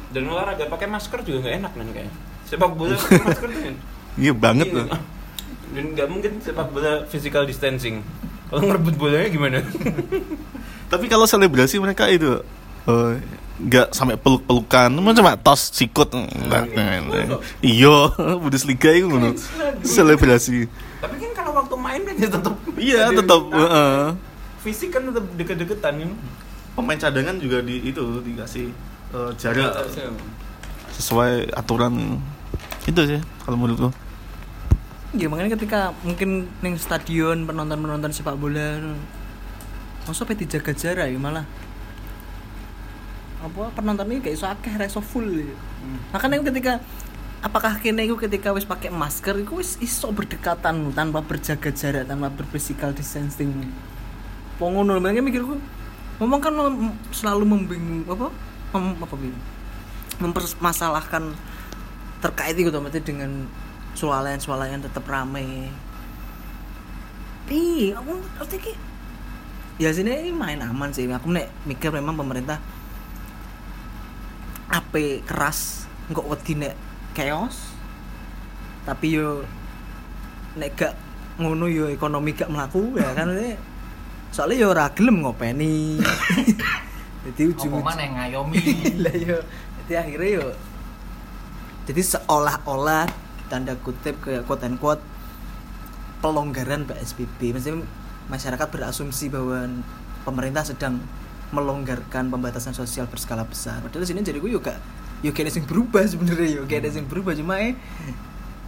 Speaker 2: Dan olahraga pakai masker juga nggak enak kan kayaknya. Sepak bola <laughs> pakai masker tuh kan.
Speaker 4: iya banget
Speaker 2: Iya.
Speaker 4: loh <laughs>
Speaker 2: Dan nggak mungkin sepak bola physical distancing. Kalau ngerebut bolanya gimana? <laughs>
Speaker 4: tapi kalau selebrasi mereka itu eh, nggak sampai peluk-pelukan cuma tos sikut iyo Bundesliga itu selebrasi
Speaker 2: Tapi kan kalau waktu main kan ya tetap
Speaker 4: iya tetap.
Speaker 2: Fisik kan tetap deket-deketan kan.
Speaker 4: pemain cadangan juga di itu dikasih eh, jarak
Speaker 2: Harusnya.
Speaker 4: sesuai aturan itu sih kalau menurutku
Speaker 1: Ya makanya ketika mungkin ning stadion penonton-penonton sepak bola masa pe dijaga jarak ya malah apa penonton ini kayak iso akeh ra iso full ya. Makanya ketika apakah kene iku ketika wis pakai masker iku wis iso berdekatan tanpa berjaga jarak tanpa berphysical distancing. Wong ngono makanya mikirku ngomong kan selalu membingung apa mem, apa Bi? mempermasalahkan terkait itu otomatis dengan swalayan-swalayan tetap rame. Ih, aku ngerti ki. Ya sini main aman sih. Aku nek mikir memang pemerintah ape keras nggak wedi nek chaos. Tapi yo nek gak ngono yo ekonomi gak melaku ya kan ini soalnya yo ora gelem ngopeni. <laughs> Jadi ujung
Speaker 3: Apa yang ngayomi <laughs>
Speaker 1: lah yo jadi akhirnya yo jadi seolah-olah tanda kutip kayak quote and quote pelonggaran PSBB maksudnya masyarakat berasumsi bahwa pemerintah sedang melonggarkan pembatasan sosial berskala besar padahal di sini jadi gue juga yo kayaknya sing berubah sebenarnya yo kayaknya sing berubah cuma eh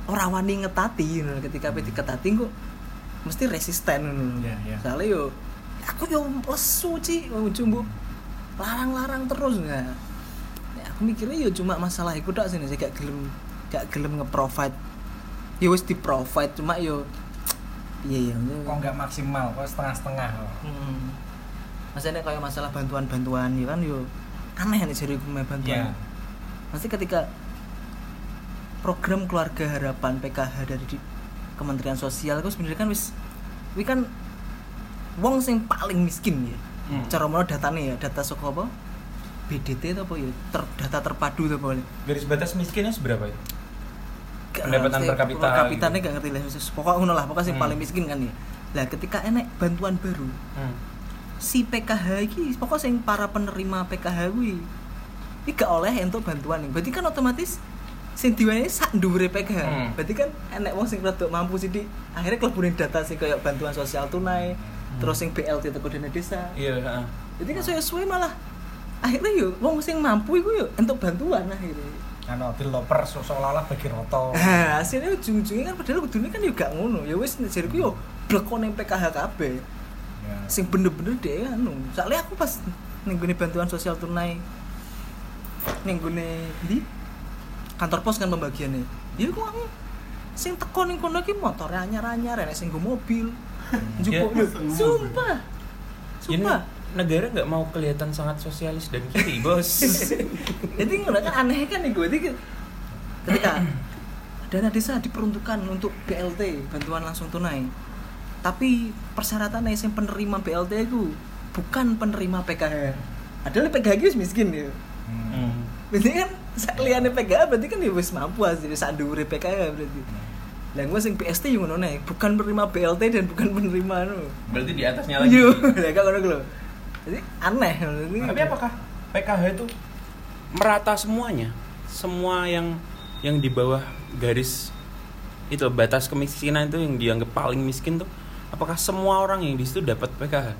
Speaker 1: orang wani ngetati you know. ketika diketati kok mesti resisten you know.
Speaker 3: Iya, iya.
Speaker 1: soalnya yo aku yo lesu ci mau jumbo. Larang-larang terus nggak ya, aku mikirnya yo cuma masalah tak sini saya gak gelem gak gelem nge-provide. Ya wis di provide cuma yo <tsk> iya ya
Speaker 3: kok nggak maksimal? Kok setengah-setengah?
Speaker 1: Hmm. maksudnya kayak masalah bantuan-bantuan ya kan yo aneh nih jadi gue bantuan. Pasti ketika program keluarga harapan PKH dari di Kementerian Sosial itu sebenarnya kan wis wi kan wong sing paling miskin ya.
Speaker 2: Hmm.
Speaker 1: Cara mau datanya ya, data soko apa? BDT atau apa ya? Ter, data terpadu atau apa?
Speaker 2: Garis batas miskinnya seberapa itu?
Speaker 1: Gak
Speaker 2: Pendapatan per kapita
Speaker 1: per kapitanya
Speaker 2: gitu.
Speaker 1: gak ngerti lah. Pokoknya ngono lah, pokoknya sing
Speaker 2: Hmm.
Speaker 1: paling miskin kan ya. Lah ketika enek bantuan baru,
Speaker 2: Hmm.
Speaker 1: si PKH iki pokoknya sing para penerima PKH kuwi iki gak oleh untuk bantuan nih. Berarti kan otomatis sing diwenehi sak dhuwure PKH.
Speaker 2: Hmm.
Speaker 1: Berarti kan enek wong sing rada mampu sithik akhirnya kelebune data sing kayak bantuan sosial tunai, terus sing BLT teko dana desa.
Speaker 2: Iya, heeh.
Speaker 1: Jadi kan suwe-suwe malah akhirnya yuk wong sing mampu iku yuk untuk bantuan akhirnya.
Speaker 3: Ano developer seolah-olah bagi roto. <laughs>
Speaker 1: Nah, hasilnya ujung-ujungnya kan padahal kudune kan juga ngono. Ya wis jariku yo blekone PKH kabeh.
Speaker 3: Ya.
Speaker 1: sing bener-bener deh anu soalnya aku pas gone bantuan sosial tunai gone di kantor pos kan pembagiannya ya aku sing teko ning kono iki motor anyar-anyar enek sing nggo mobil njupuk
Speaker 2: Ya.
Speaker 1: lho sumpah
Speaker 2: Ini
Speaker 1: sumpah
Speaker 2: negara nggak mau kelihatan sangat sosialis dan kiri, bos. <laughs>
Speaker 1: jadi ngono kan aneh kan nih gue jadi ketika dana desa diperuntukkan untuk BLT bantuan langsung tunai tapi persyaratannya yang penerima BLT itu bukan penerima PKH adalah PKH itu miskin ya
Speaker 3: Hmm.
Speaker 2: Hmm.
Speaker 1: berarti kan sakliane PKH berarti kan ya wis mampu asli sak dhuwure PKH berarti lah gue sing PST yang ngono nih bukan penerima BLT dan bukan penerima anu
Speaker 2: Berarti di atasnya lagi.
Speaker 1: Yo, <laughs> lah kok ngono. Jadi aneh.
Speaker 2: Tapi apakah PKH itu merata semuanya? Semua yang yang di bawah garis itu batas kemiskinan itu yang dianggap paling miskin tuh apakah semua orang yang di situ dapat PKH?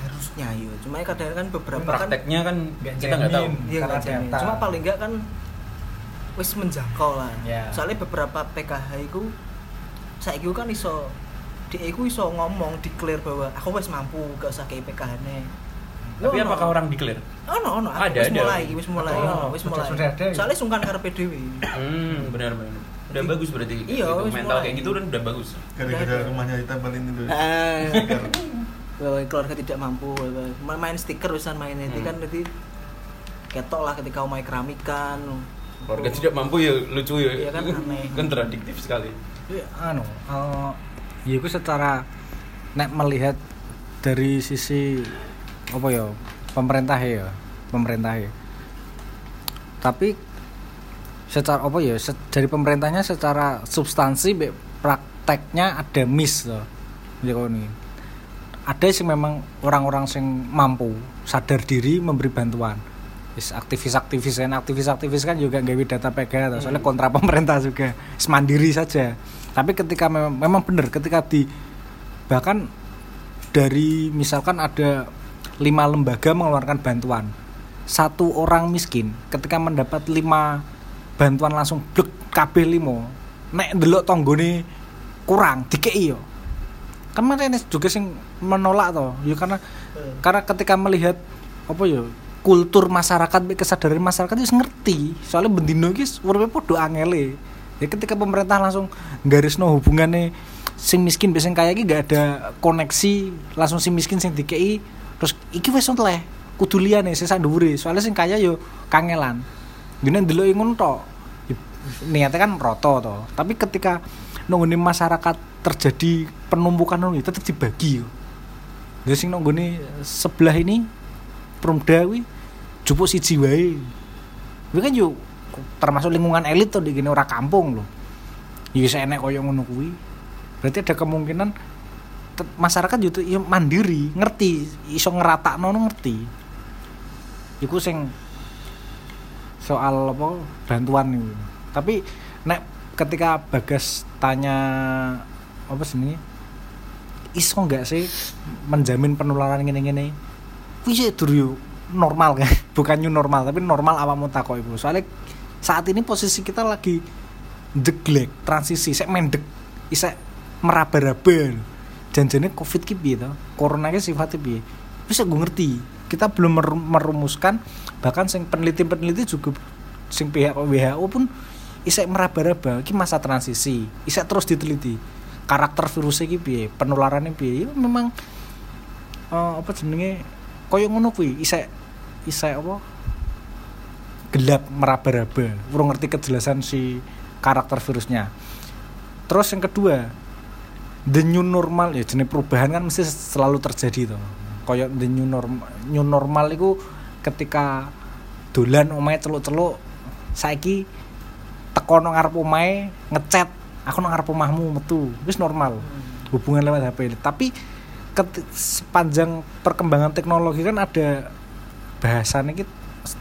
Speaker 1: harusnya yo cuma kadang kan beberapa kan
Speaker 2: Prakteknya kan
Speaker 3: Nggak
Speaker 2: kita nggak tahu.
Speaker 1: iya nggak cuma paling enggak kan wis menjangkau lah
Speaker 3: Ya.
Speaker 1: soalnya beberapa PKH itu saya kan iso dia iku iso ngomong declare bahwa aku wis mampu gak usah kayak PKH nih
Speaker 2: Tapi apakah orang declare?
Speaker 1: Oh no, no,
Speaker 2: Ada,
Speaker 1: wis
Speaker 2: ada.
Speaker 1: mulai, wis mulai,
Speaker 3: Oh,
Speaker 1: wis mulai.
Speaker 3: sudah ada ya?
Speaker 1: Soalnya sungkan karena PDW.
Speaker 2: Hmm, benar benar. Udah bagus berarti.
Speaker 1: Iya,
Speaker 2: Gitu.
Speaker 1: wis
Speaker 2: mental
Speaker 1: mulai.
Speaker 2: kayak gitu kan udah bagus.
Speaker 4: Gara-gara rumahnya ditempelin itu.
Speaker 1: Ah. <laughs> bahwa keluarga tidak mampu main stiker urusan main itu
Speaker 2: Hmm.
Speaker 1: kan nanti ketok lah ketika main keramikan
Speaker 2: Keluarga tidak mampu ya lucu ya.
Speaker 1: Iya kan, <laughs> aneh.
Speaker 2: Kontradiktif sekali.
Speaker 3: Iya, anu, eh, ya itu secara nek melihat dari sisi apa ya pemerintah ya pemerintah ya tapi secara apa ya se- dari pemerintahnya secara substansi be- prakteknya ada miss loh ya ini ada sih memang orang-orang yang mampu sadar diri memberi bantuan Is aktivis-aktivis kan aktivis-aktivis kan juga gawe data PK toh, soalnya kontra pemerintah juga. Mandiri saja. Tapi ketika memang, memang benar ketika di bahkan dari misalkan ada lima lembaga mengeluarkan bantuan satu orang miskin ketika mendapat lima bantuan langsung blek kabeh limo nek delok tonggone kurang dikei yo. Kan juga sing menolak toh ya karena karena ketika melihat apa ya kultur masyarakat kesadaran masyarakat itu ngerti. Soalnya bendino iki uripe podo angele. Ya ketika pemerintah langsung garisno hubungannya sing miskin sing kaya iki gak ada koneksi langsung sing miskin sing dikei terus iki wis oleh kudu liyane sing sak soalnya sing kaya yo kangelan. Gini ndelok ngono tok. Ya, niatnya kan roto toh tapi ketika nungguni masyarakat terjadi penumpukan nunggu tetap dibagi yo. Jadi sing nungguni sebelah ini Perumda kuwi jupuk siji wae. Kuwi kan yo termasuk lingkungan elit tuh di gini ora kampung loh. Ya enek koyo ngono kuwi. Berarti ada kemungkinan masyarakat juga ya mandiri, ngerti, iso ngeratakno no ngerti. Iku sing soal apa bantuan itu. Tapi nek ketika Bagas tanya apa sini iso nggak sih menjamin penularan gini-gini dur yo normal kan? <laughs> Bukan new normal tapi normal awakmu takok iku soalnya saat ini posisi kita lagi jeglek transisi saya mendek isek meraba-raba janjane covid ki piye corona ki sifatnya piye? Bisa gue ngerti. Kita belum mer- merumuskan bahkan sing peneliti-peneliti juga sing pihak WHO pun isek meraba-raba. Masa transisi isek terus diteliti. Karakter virusnya piye? Penularannya piye? Ya, memang eh, apa jenenge koyo ngono kuwi isek isek apa? Gelap meraba-raba. Urung ngerti kejelasan si karakter virusnya. Terus yang kedua the new normal. Ya jenis perubahan kan mesti selalu terjadi tuh koyo the new normal new normal itu ketika dolan omahe celuk-celuk saiki teko nang ngarep omahe ngechat aku nang ngarep omahmu metu. Wis normal. Hubungan lewat HP tapi sepanjang perkembangan teknologi kan ada bahasannya kita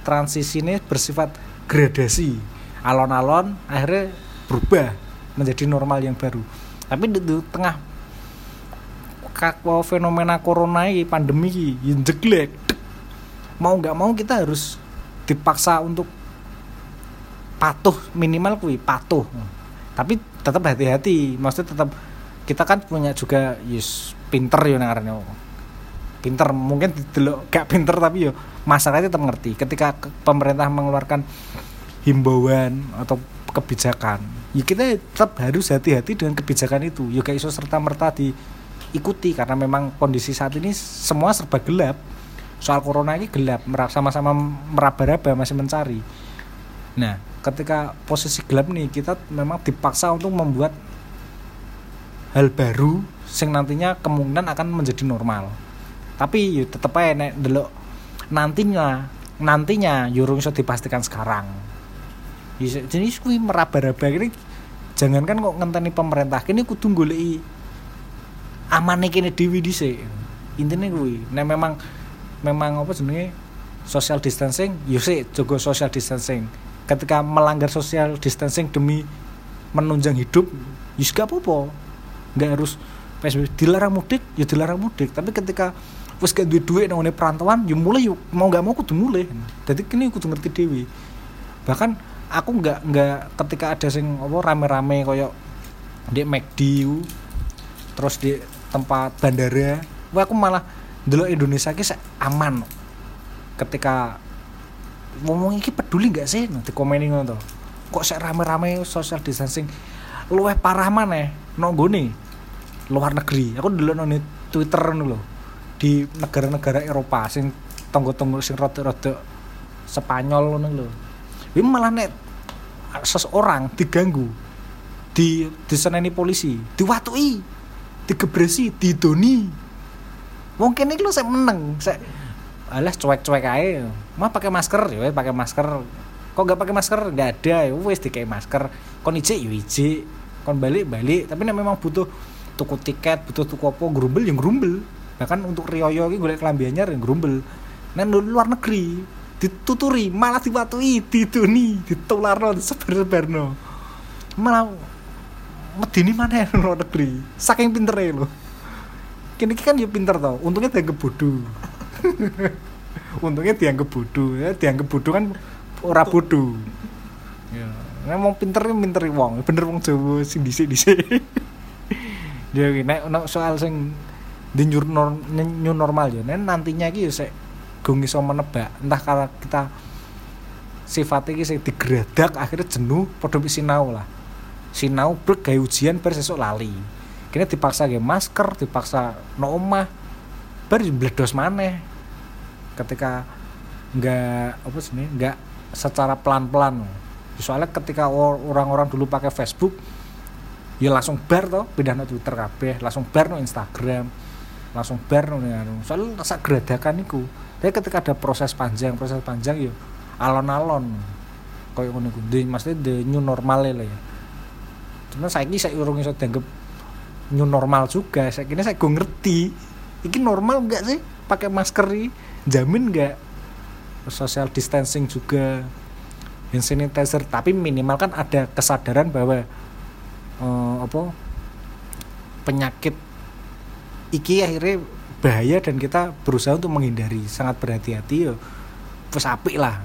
Speaker 3: transisi ini bersifat gradasi. Alon-alon akhirnya berubah menjadi normal yang baru. Tapi di, di tengah kakwa fenomena corona ini pandemi ini jeglek mau nggak mau kita harus dipaksa untuk patuh minimal kui patuh. Tapi tetap hati-hati maksudnya tetap kita kan punya juga yes pinter ya nangarnya pinter mungkin delok gak pinter tapi yo masyarakatnya tetap ngerti. Ketika ke- pemerintah mengeluarkan himbauan atau kebijakan ya kita tetap harus hati-hati dengan kebijakan itu. Ya gak iso serta merta diikuti karena memang kondisi saat ini semua serba gelap. Soal corona ini gelap sama-sama meraba-raba masih mencari. Nah ketika posisi gelap nih kita memang dipaksa untuk membuat hal baru sing nantinya kemungkinan akan menjadi normal. Tapi yo tetep aja nek delok nantinya nantinya yo urung iso dipastikan sekarang. Bisa- jadi kuwi meraba-raba. Ini jangankan kok ngenteni pemerintah kini kudu goleki amane kene dewi dhisik. Intine kuwi nek memang memang apa jenenge social distancing yo sik jaga social distancing. Ketika melanggar social distancing demi menunjang hidup ya gak apa-apa. Nggak harus PSBB dilarang mudik ya dilarang mudik. Tapi ketika wis gak duit duit nang perantauan ya mulai yuk mau nggak mau kudu mulai. Jadi kini kudu ngerti dewi bahkan aku nggak nggak ketika ada sing apa rame-rame koyo di McD terus di tempat bandara wah aku malah dulu Indonesia ki aman. Ketika ngomong iki peduli nggak sih? Nanti komeni ngono kok sek rame-rame social distancing luwih parah maneh nang nggone luar negeri. Aku dulu nang Twitter lho. Di negara-negara Eropa sing tonggo-tonggo sing rada-rada Spanyol ngono lho. Ini malah nek seseorang diganggu di diseneni polisi diwatui digebresi didoni. Mungkin ini lo saya menang saya alah cuek-cuek aja mah pakai masker? Ya pakai masker. Kok gak pakai masker? Nggak ada. Ya wes dikai masker. Kon ije ya ije kon balik balik. Tapi nek memang butuh tuku tiket butuh tuku apa grumbel yang grumbel bahkan untuk rioyo ini golek kelambiannya yang grumbel nah luar negeri dituturi malah diwatui didoni ditularno disebar-sebarno. Malah medini mana <laughs> yang luar negeri saking pinternya lo kini kan ya pinter tau untungnya dianggap bodoh <laughs> untungnya dianggap bodoh ya dianggap bodoh kan ora bodoh ya. Nah, mau pinter pinter wong bener wong Jawa sing dhisik <laughs> iki nek nek soal sing di new, new normal ya. Nek nantinya iki ya sik gung iso menebak. Entah karena kita sifatnya iki sing digradak akhirnya jenuh padha sinau lah. Sinau brek gawe ujian bar sesuk lali. Kini dipaksa gawe masker dipaksa no omah bar bledos maneh. Ketika nggak apa sih nggak secara pelan-pelan. Soalnya ketika or- orang-orang dulu pakai Facebook ya langsung bar toh pindah no Twitter kabeh langsung bar no Instagram langsung bar no anu. soalnya rasa geradakan iku tapi ketika ada proses panjang proses panjang ya alon-alon. Kayak ngono iku. Maksudnya the new normal lah ya. Cuma saya ini saya urung iso dianggap new normal juga. Saya kira saya gue ngerti ini normal enggak sih? Pakai masker ini jamin enggak social distancing juga hand sanitizer. Tapi minimal kan ada kesadaran bahwa eh, apa? Penyakit. Iki akhirnya bahaya dan kita berusaha untuk menghindari. Sangat berhati-hati ya. Wis apik lah.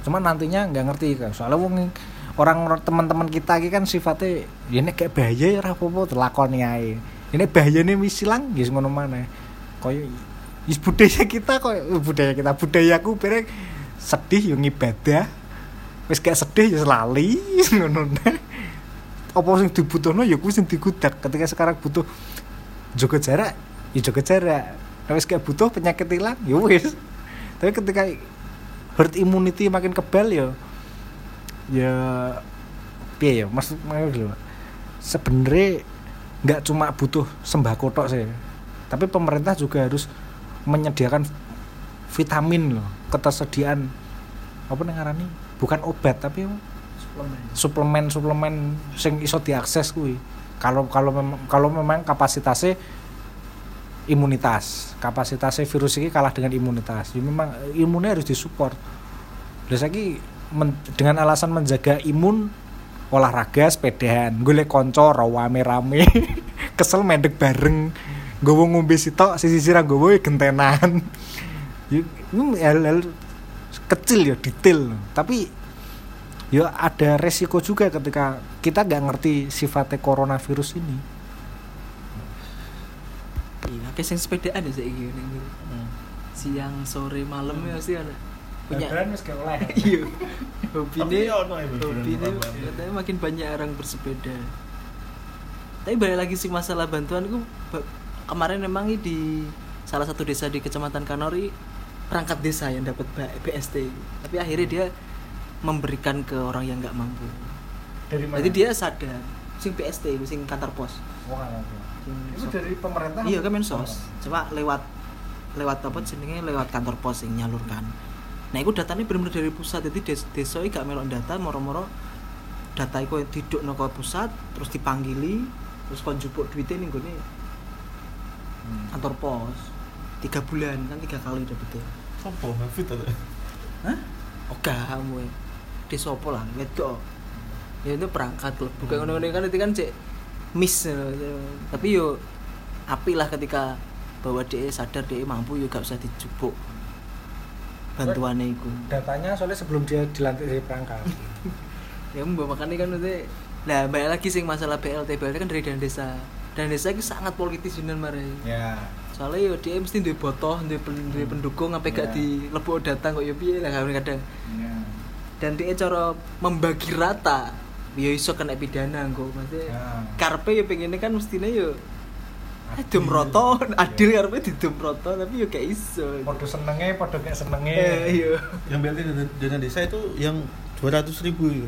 Speaker 3: Cuman nantinya nggak ngerti kan soalnya wong orang teman-teman kita iki kan sifatnya ya nek gak bahaya ya ora apa-apa telakoni ae. Ini bahaya nih wis ilang ya ngono mana koyo is budaya kita koyo eh, budaya kita budayaku berek sedih yo ngibadah. Wis gak sedih ya lali <laughs> ngono. Apa sing dibutuhno ya kuwi sing digudak ketika sekarang butuh jaga jarak ya jaga jarak. Wis gak butuh penyakit hilang ya wis. Tapi ketika herd immunity makin kebal ya ya piye ya? Maksud lho sebenarnya nggak cuma butuh sembako tok sih. Tapi pemerintah juga harus menyediakan vitamin loh. Ketersediaan apa nih bukan obat tapi? Suplemen suplemen sing iso diakses kuwi. Kalau kalau memang kalau memang kapasitasnya imunitas. Kapasitasnya virus ini kalah dengan imunitas. Ya memang imunnya harus disupport. Terus lagi dengan alasan menjaga imun olahraga sepedaan gue konco rame rame <laughs> kesel medek bareng. Gue ngombe sitok sisi sirah gue gentenan. Ya, ini hal-hal kecil ya detail. Tapi ya ada resiko juga ketika kita nggak ngerti sifatnya coronavirus ini.
Speaker 1: Iya kayak sing sepedaan ya saiki ning ngene. siang sore malam ya sih ada. Punya <laughs> iya. Hobi
Speaker 4: Tapi ya ono ya
Speaker 1: hobi
Speaker 4: beneran tambahan.
Speaker 1: katanya makin banyak orang bersepeda. Tapi balik lagi sih masalah bantuan itu kemarin memang ini di salah satu desa di kecamatan Kanori perangkat desa yang dapat BST tapi akhirnya dia memberikan ke orang yang nggak mampu.
Speaker 3: Dari
Speaker 1: jadi dia sadar. Sing BST sing kantor pos. Sing-
Speaker 3: itu dari pemerintah?
Speaker 1: Iya Kemensos. Cuma lewat lewat apa jenenge? Lewat kantor pos yang nyalurkan. Nah itu datanya benar-benar dari pusat. Jadi des desa iki gak melok data moro-moro data itu diduk ke pusat terus dipanggili terus kon jupuk duitnya nih gue kantor pos. Tiga bulan kan tiga kali dapetnya.
Speaker 4: Sopo Hafid atau?
Speaker 1: Hah? Oke, kamu ya. Di sopo lah, wedok. Ya itu perangkat loh. Bukan ngono-ngono kan itu kan cek miss. ya. Tapi yo api lah ketika bahwa dia sadar dia mampu yo gak usah dijupuk bantuannya itu.
Speaker 3: datanya soalnya sebelum dia dilantik dari perangkat <laughs>
Speaker 1: Ya mbak makanya kan itu Nah, balik lagi sih masalah BLT. BLT kan dari dana desa. Dana desa itu sangat politis bener mare.
Speaker 3: ya
Speaker 1: Soalnya yo dia mesti duwe botoh, duwe pen- duwe pendukung sampai gak
Speaker 3: Ya.
Speaker 1: dilebok datang kok yo piye lah kadang-kadang.
Speaker 3: ya
Speaker 1: dan dia cara membagi rata. Ya iso kena pidana kok maksudnya
Speaker 3: Ya.
Speaker 1: karpe ya pengennya kan mestinya yo
Speaker 3: Adil.
Speaker 1: adil roto adil karpe didum roto tapi yo kayak iso.
Speaker 3: Podo senenge podo gak senenge.
Speaker 1: Eh iya.
Speaker 4: Yang BLT dana, dana desa itu yang 200 ribu itu.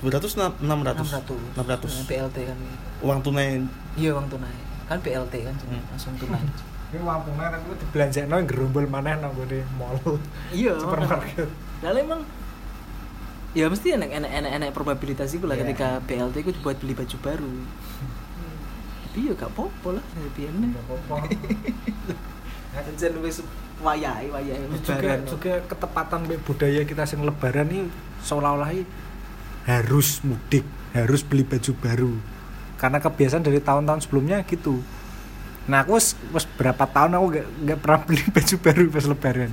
Speaker 4: 200 600
Speaker 1: 600
Speaker 4: 600
Speaker 1: BLT kan.
Speaker 4: Uang tunai.
Speaker 1: Iya uang tunai. Kan BLT kan
Speaker 4: Hmm.
Speaker 1: langsung tunai.
Speaker 3: Ini uang tunai aku dibelanjakno yang gerombol maneh nang gone mall.
Speaker 1: Iya
Speaker 3: supermarket.
Speaker 1: Nah, emang ya mesti enak enak enak enak probabilitas itu lah
Speaker 3: Iya.
Speaker 1: ketika BLT itu dibuat beli baju baru. Tapi ya gak apa-apa lah lebih enak
Speaker 3: Nggak apa-apa. <laughs>
Speaker 1: Jan wis wayai wayai
Speaker 3: juga juga ketepatan be budaya kita sing lebaran ini seolah-olah harus mudik harus beli baju baru. Karena kebiasaan dari tahun-tahun sebelumnya gitu. Nah aku wis berapa tahun aku gak, gak pernah beli <laughs> baju baru pas lebaran.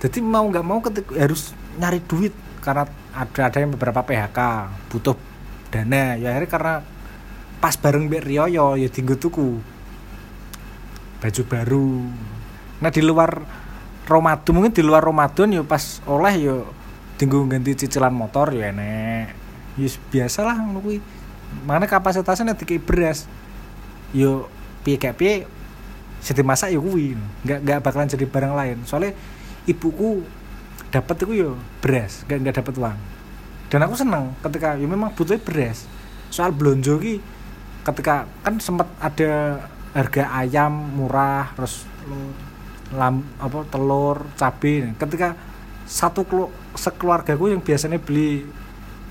Speaker 3: Jadi mau nggak mau ketika harus nyari duit karena ada ada yang beberapa PHK butuh dana. Ya akhirnya karena pas bareng Mbak Rioyo ya tinggal tuku baju baru. Nah di luar Ramadan mungkin di luar Ramadan ya pas oleh ya tinggal ganti cicilan motor ya enek. Ya biasa lah ngono kuwi. Mana kapasitasnya nanti kayak beras. Yo piye gak piye seti masak ya kuwi. Nggak nggak bakalan jadi barang lain. Soalnya ibuku dapat itu yo beras. Nggak nggak dapat uang. Dan aku seneng ketika ya memang butuhnya beras. Soal belonjo ki ketika kan sempat ada harga ayam murah terus lam apa telur cabai. Ketika satu kelu, sekeluargaku yang biasanya beli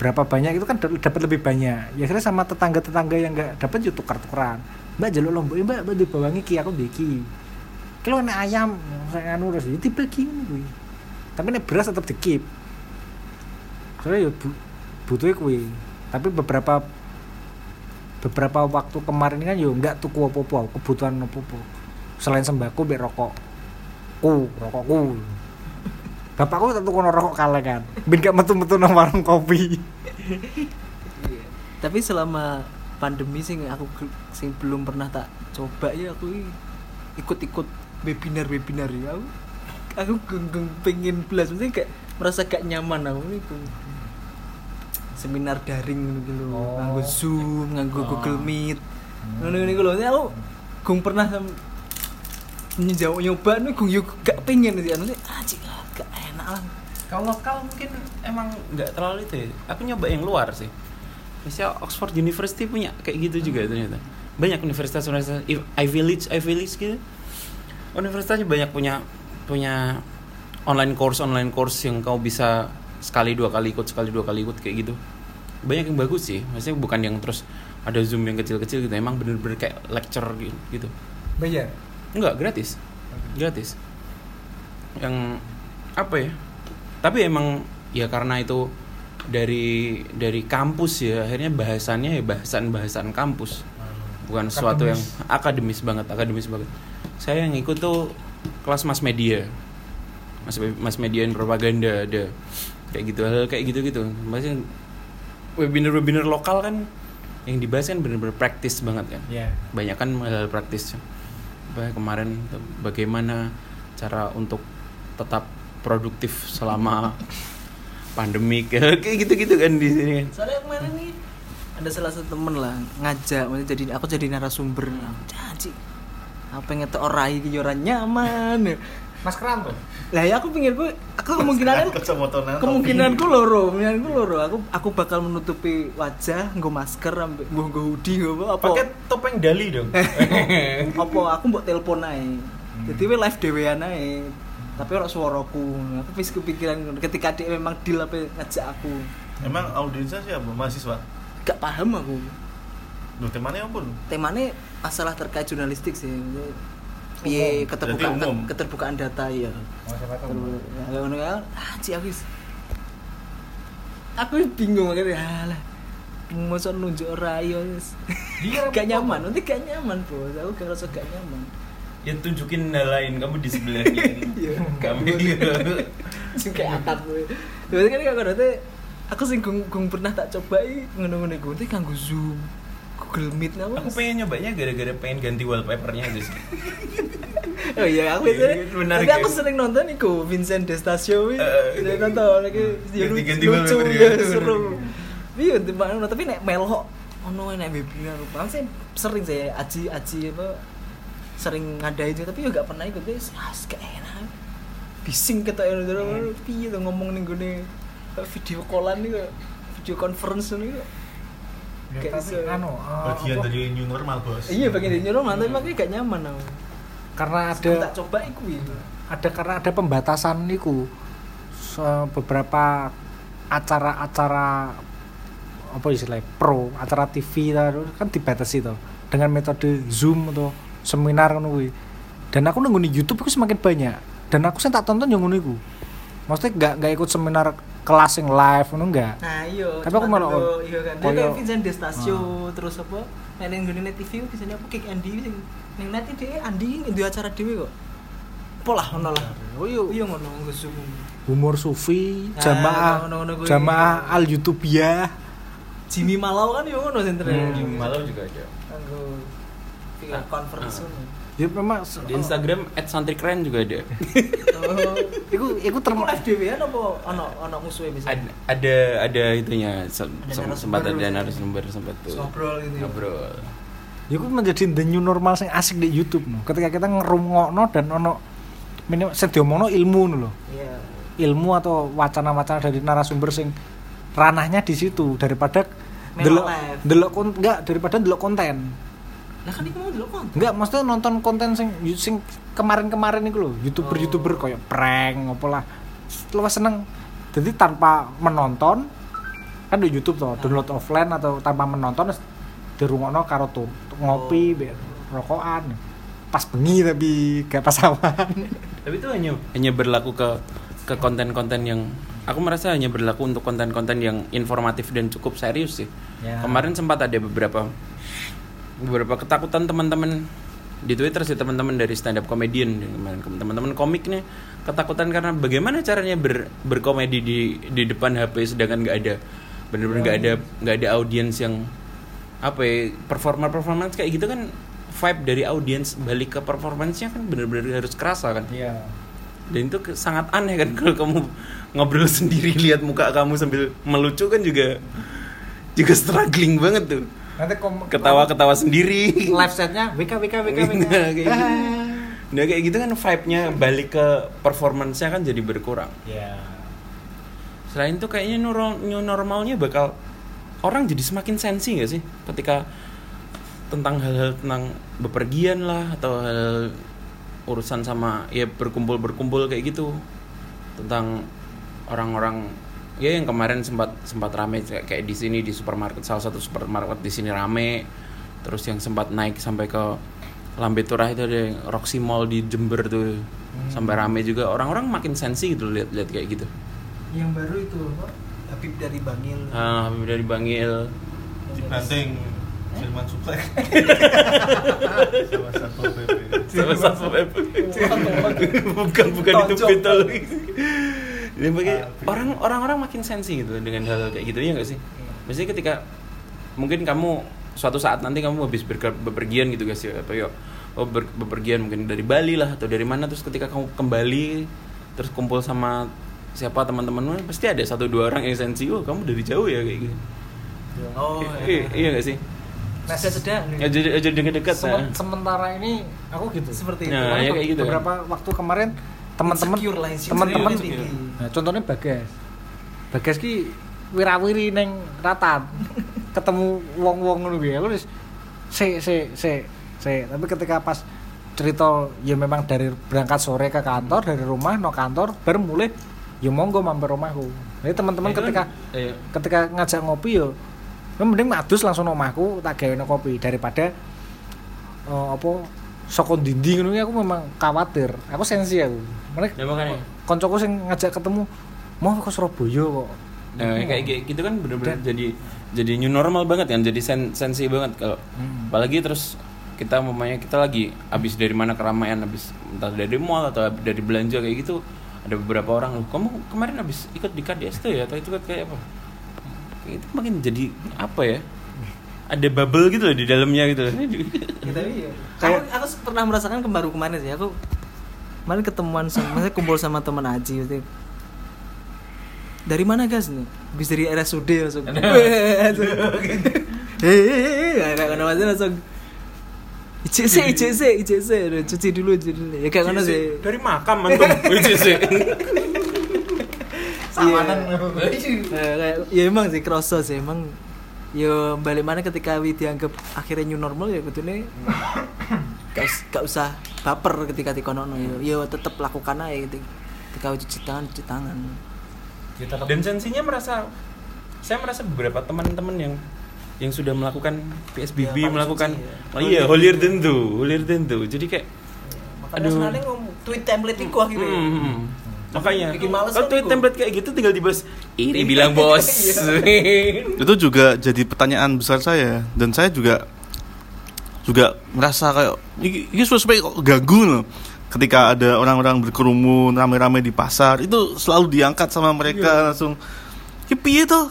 Speaker 3: berapa banyak itu kan dap- dapat lebih banyak. Ya akhirnya sama tetangga tetangga yang nggak dapat juga tukar tukaran mbak jaluk lombok "Eh, mbak mbak dibawangi ki aku diki kalau ayam saya anu terus ya dibagi kuwi tapi nek beras tetap dikip soalnya ya bu, butuhnya kuwi. Tapi beberapa beberapa waktu kemarin kan yo nggak tuku apa-apa kebutuhan apa-apa. Selain sembako be rokok. Ku rokokku. Bapakku tetap tuku rokok kalah kan. Ben gak metu-metu nang warung kopi.
Speaker 1: Iya. Tapi selama pandemi sing aku sing belum pernah tak coba ya aku ikut-ikut webinar-webinar ya aku aku geng-geng pengen belas mesti kayak merasa gak nyaman aku niku seminar daring gitu loh
Speaker 3: Oh.
Speaker 1: nganggo zoom nganggo
Speaker 2: Oh.
Speaker 1: google meet ngono niku lho Ini aku gung pernah nyoba nyoba nih gung yuk gak pengen sih anu sih ah cik, ah, gak enak lah
Speaker 2: Kalau lokal mungkin emang nggak terlalu itu ya. Aku nyoba yang luar sih. Misalnya Oxford University punya kayak gitu juga ternyata. Banyak universitas-universitas I- Ivy League, Ivy League gitu. Universitasnya banyak punya punya online course online course yang kau bisa sekali dua kali ikut sekali dua kali ikut kayak gitu. Banyak yang bagus sih. Maksudnya bukan yang terus ada zoom yang kecil-kecil gitu. Emang bener-bener kayak lecture gitu.
Speaker 3: bayar
Speaker 2: Enggak, gratis. Gratis. Yang apa ya? Tapi emang ya karena itu dari dari kampus ya, akhirnya bahasannya ya bahasan-bahasan kampus. Bukan sesuatu yang akademis banget, akademis banget. Saya yang ikut tuh kelas mass media. Mas mass media dan propaganda ada. Kayak gitu hal kayak gitu-gitu. Maksudnya webinar-webinar lokal kan yang dibahas kan bener-bener praktis banget kan.
Speaker 3: Ya
Speaker 2: banyak kan hal praktis. Kemarin bagaimana cara untuk tetap produktif selama <laughs> pandemik kayak gitu-gitu kan di sini kan.
Speaker 1: Soalnya kemarin nih ada salah satu temen lah ngajak maksudnya jadi aku jadi narasumber. Aku aku pengen tuh orang iki ora nyaman.
Speaker 3: Mas keran tuh
Speaker 1: lah ya aku pengen gue aku kemungkinan kemungkinanku loro kemungkinanku loro. Aku aku bakal menutupi wajah nggo masker ambek nggo nggo hoodie nggo apa.
Speaker 2: Pakai topeng dali dong. <laughs>
Speaker 1: Apa aku mbok telepon ae. Jadi we live dhewean ae. Tapi ora suaraku. Aku wis kepikiran ketika dia memang deal apa ngajak aku.
Speaker 4: Emang audiensnya siapa? Mahasiswa?
Speaker 1: gak paham aku
Speaker 4: Loh, temanya apa
Speaker 1: temanya masalah terkait jurnalistik sih. Piye keterbukaan
Speaker 4: umum.
Speaker 1: keterbukaan data ya
Speaker 3: oh,
Speaker 1: ya, kalau ngono kan ah aku aku bingung akhirnya alah masa nunjuk rayo wis.
Speaker 3: Iya, <laughs>
Speaker 1: gak nyaman nanti gak nyaman bos. Aku gak rasa gak nyaman.
Speaker 2: Ya tunjukin hal lain kamu di sebelahnya <laughs>
Speaker 1: Iya.
Speaker 2: kami <laughs>
Speaker 1: kayak atap gue berarti kan kalau nanti aku sing gung, gung pernah tak cobai ngono-ngono gue nanti kanggo zoom Google Meet apa
Speaker 2: aku pengen nyobanya gara-gara pengen ganti wallpapernya aja sih
Speaker 1: oh iya aku
Speaker 2: Iya, itu menarik
Speaker 1: nanti aku
Speaker 2: ya.
Speaker 1: sering nonton iku Vincent Destasio
Speaker 2: Eh,
Speaker 1: Saya nonton lagi dia lucu
Speaker 2: ganti-ganti
Speaker 1: lucu ya
Speaker 2: ya.
Speaker 1: seru iya tapi nek melok ono nek webinar bang saya sering saya aji aji apa sering ngadain itu tapi juga pernah ikut guys ah gak enak bising kita ya udah piye tuh ngomong nih gue video callan nih video conference nih.
Speaker 3: Ya,
Speaker 1: Kayak
Speaker 3: tapi anu eh,
Speaker 4: Bagian
Speaker 3: apa,
Speaker 4: dari new normal, Bos.
Speaker 1: iya bagian dari nyuruh tapi makanya gak nyaman aku
Speaker 3: karena
Speaker 1: ada tak coba iku ya.
Speaker 3: ada karena ada pembatasan niku. Beberapa acara-acara apa istilahnya pro acara TV kan dibatasi tuh dengan metode zoom atau seminar ngono kuwi. Dan aku nunggu di YouTube aku semakin banyak. Dan aku sih tak tonton yang ngono iku. Maksudnya nggak nggak ikut seminar kelas yang live ngono enggak
Speaker 1: Nah iya,
Speaker 3: Tapi aku malah-
Speaker 1: iya kan. Dia kayak Vincent Destasio
Speaker 3: Ah.
Speaker 1: terus apa? Main nggone net TV biasanya apa kick Andy sing ning net iki Andi di acara dhewe kok. Apa lah ngono lah. Oh iya, iya ngono zoom.
Speaker 3: humor sufi
Speaker 1: Ah,
Speaker 3: jamaah jamaah al youtubia
Speaker 1: Jimmy Malau kan yo ngono sentre.
Speaker 3: Hmm.
Speaker 2: di malau juga ada
Speaker 1: Nggo video conference
Speaker 2: Ah.
Speaker 1: ngono.
Speaker 3: Ya memang se-
Speaker 2: di Instagram @santrikren juga ada
Speaker 1: Oh,
Speaker 3: iku iku termasuk
Speaker 1: live dhewean apa ono ono musuhe bisa?
Speaker 2: ada ada, ada itunya se- sempat ada narasumber sempat tuh
Speaker 1: Ngobrol gitu. ya.
Speaker 2: ngobrol
Speaker 3: Ya itu menjadi the new normal sing asik di YouTube no. Ketika kita ngerungokno dan ono minimal sing diomongno ilmu no lho.
Speaker 1: Iya.
Speaker 3: Ilmu atau wacana-wacana dari narasumber sing ranahnya di situ daripada delok delok kon enggak daripada delok konten.
Speaker 1: Lah kan iku mau delok konten.
Speaker 3: Enggak, maksudnya nonton konten sing sing kemarin-kemarin itu loh, YouTuber-YouTuber
Speaker 1: Oh.
Speaker 3: koyo prank apa lah. Luwes seneng. Jadi tanpa menonton kan di YouTube tuh download offline atau tanpa menonton terus dirungokno karo tuh ngopi,
Speaker 1: Oh.
Speaker 3: rokokan. Pas bengi tapi gak pas awan. <laughs>
Speaker 2: tapi itu hanya hanya berlaku ke ke konten-konten yang aku merasa hanya berlaku untuk konten-konten yang informatif dan cukup serius sih
Speaker 3: Ya.
Speaker 2: kemarin sempat ada beberapa beberapa ketakutan teman-teman di Twitter sih teman-teman dari stand up comedian kemarin. Teman-teman komik nih ketakutan karena bagaimana caranya ber, berkomedi di di depan HP sedangkan nggak ada bener-bener nggak ada nggak ada audiens yang apa ya performer performance kayak gitu kan vibe dari audiens balik ke performance-nya kan bener-bener harus kerasa kan.
Speaker 3: Iya.
Speaker 2: dan itu ke- sangat aneh kan <laughs> kalau kamu ngobrol sendiri lihat muka kamu sambil melucu kan juga juga struggling banget tuh
Speaker 3: nanti kom
Speaker 2: ketawa-ketawa sendiri.
Speaker 3: Live setnya WK WK WK WK
Speaker 2: Nah, kayak gitu. <laughs> Nah kayak gitu kan vibe-nya balik ke performance-nya kan jadi berkurang.
Speaker 3: ya
Speaker 2: Selain itu kayaknya new nor- new normalnya bakal orang jadi semakin sensi gak sih? Ketika tentang hal-hal tentang bepergian lah atau hal urusan sama ya berkumpul-berkumpul kayak gitu. Tentang orang-orang ya yang kemarin sempat sempat rame kayak, kayak di sini di supermarket salah satu supermarket di sini rame. Terus yang sempat naik sampai ke Lambe Turah itu ada yang Roxy Mall di Jember tuh. Sampai rame juga. Orang-orang makin sensi gitu lihat-lihat kayak gitu.
Speaker 1: Yang baru itu apa? Habib dari Bangil.
Speaker 2: Ah, Habib dari Bangil.
Speaker 4: Dibanting Firman Suplek. Sama Satpol PP.
Speaker 2: Sama Satpol PP. bukan bukan itu
Speaker 1: Tonjok. <laughs>
Speaker 2: Ini bagi orang orang-orang makin sensi gitu dengan hal, kayak gitu ya nggak sih? Biasanya ketika mungkin kamu suatu saat nanti kamu habis bepergian gitu guys ya atau yuk oh ber- bepergian mungkin dari Bali lah atau dari mana terus ketika kamu kembali terus kumpul sama siapa teman-temanmu pasti ada satu dua orang yang sensi oh kamu dari jauh ya kayak gitu.
Speaker 1: Oh
Speaker 2: iya, iya nggak sih?
Speaker 1: Nah saya sedang
Speaker 2: ya jadi jadi
Speaker 3: Semen-
Speaker 2: nah.
Speaker 3: sementara ini aku gitu.
Speaker 1: Seperti itu.
Speaker 2: Nah, ya kayak gitu kan.
Speaker 3: beberapa waktu kemarin teman-teman teman-teman nah, contohnya bagas. Bagas ki wirawiri neng ratan. <laughs> Ketemu wong-wong ngono aku wis se se se se. Tapi ketika pas cerita ya memang dari berangkat sore ke kantor dari rumah no kantor baru mulai ya monggo mampir rumahku. Jadi teman-teman
Speaker 2: Ya,
Speaker 3: ketika
Speaker 2: kan, iya.
Speaker 3: ketika ngajak ngopi yo ya mending madus langsung nang omahku tak gawe kopi. Daripada eh, apa saka dinding ngono iki aku memang khawatir. Aku sensi aku. Mereka
Speaker 2: Ya, makanya.
Speaker 3: koncoku sing ngajak ketemu mau ke Surabaya kok?
Speaker 2: Nah, kayak kayak gitu kan bener-bener jadi jadi new normal banget kan, jadi sen sensi banget kalau
Speaker 3: Hmm.
Speaker 2: apalagi terus kita mamanya kita lagi habis dari mana keramaian habis entah dari mall atau dari belanja kayak gitu ada beberapa orang loh kamu kemarin habis ikut di KDS tuh ya? Atau itu kayak apa? Itu makin jadi apa ya ada bubble gitu loh di dalamnya gitu
Speaker 1: Ya, tapi ya. aku, aku pernah merasakan ke baru kemarin sih. Aku kemarin ketemuan sama maksudnya kumpul sama teman Aji gitu. dari mana guys nih? Habis dari RSUD langsung. <laughs> Hehehe kayak mana masih langsung. ICC ICC ICC cuci dulu cuci dulu. Ya kayak mana sih.
Speaker 2: dari makam <laughs> antum. ICC
Speaker 1: Samanan. Nah, kayak ya emang sih kroso sih. Emang yo balik mana ketika wi dianggap akhirnya new normal ya betulnya <coughs> gak, us- gak usah baper ketika dikonono yo yo tetep lakukan aja gitu. Ketika wi cuci tangan cuci tangan.
Speaker 2: Dan sensinya merasa saya merasa beberapa teman-teman yang yang sudah melakukan PSBB
Speaker 1: Ya,
Speaker 2: melakukan
Speaker 1: suci, ya.
Speaker 2: oh iya holier than holier than thou. Jadi kayak
Speaker 1: makanya
Speaker 2: Aduh.
Speaker 1: sebenarnya tweet template iku akhirnya.
Speaker 2: hmm, hmm. Makanya.
Speaker 1: Bikin males
Speaker 2: kalau
Speaker 1: kan
Speaker 2: tweet
Speaker 1: itu.
Speaker 2: template kayak gitu tinggal dibahas iri bilang bos. <laughs> <laughs>
Speaker 4: Itu juga jadi pertanyaan besar saya. Dan saya juga juga merasa kayak ini, ini sesuai kok ganggu loh. Ketika ada orang-orang berkerumun rame-rame di pasar itu selalu diangkat sama mereka langsung ya piye tuh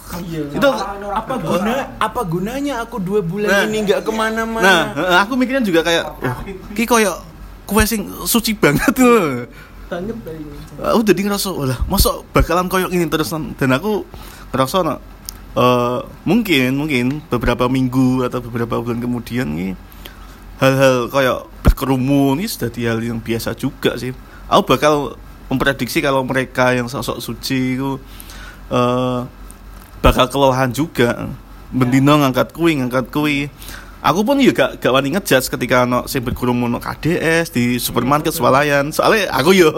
Speaker 4: itu
Speaker 2: apa guna apa gunanya aku dua bulan
Speaker 4: Nah.
Speaker 2: ini nggak ke
Speaker 4: mana-mana? Nah aku mikirnya juga kayak oh, ki koyo kue sing suci banget loh
Speaker 1: banget tadi
Speaker 4: aku jadi ngerasa lah masa bakalan koyok ini terus? Dan aku ngerasa no, eh, mungkin mungkin beberapa minggu atau beberapa bulan kemudian nih hal-hal kayak berkerumun ini sudah hal yang biasa juga sih. Aku bakal memprediksi kalau mereka yang sosok suci itu eh, bakal kelelahan juga. Bendino ngangkat kui ngangkat kui aku pun juga gak wani ngejudge ketika no sing berkerumun no KDS di supermarket swalayan. soalnya aku yo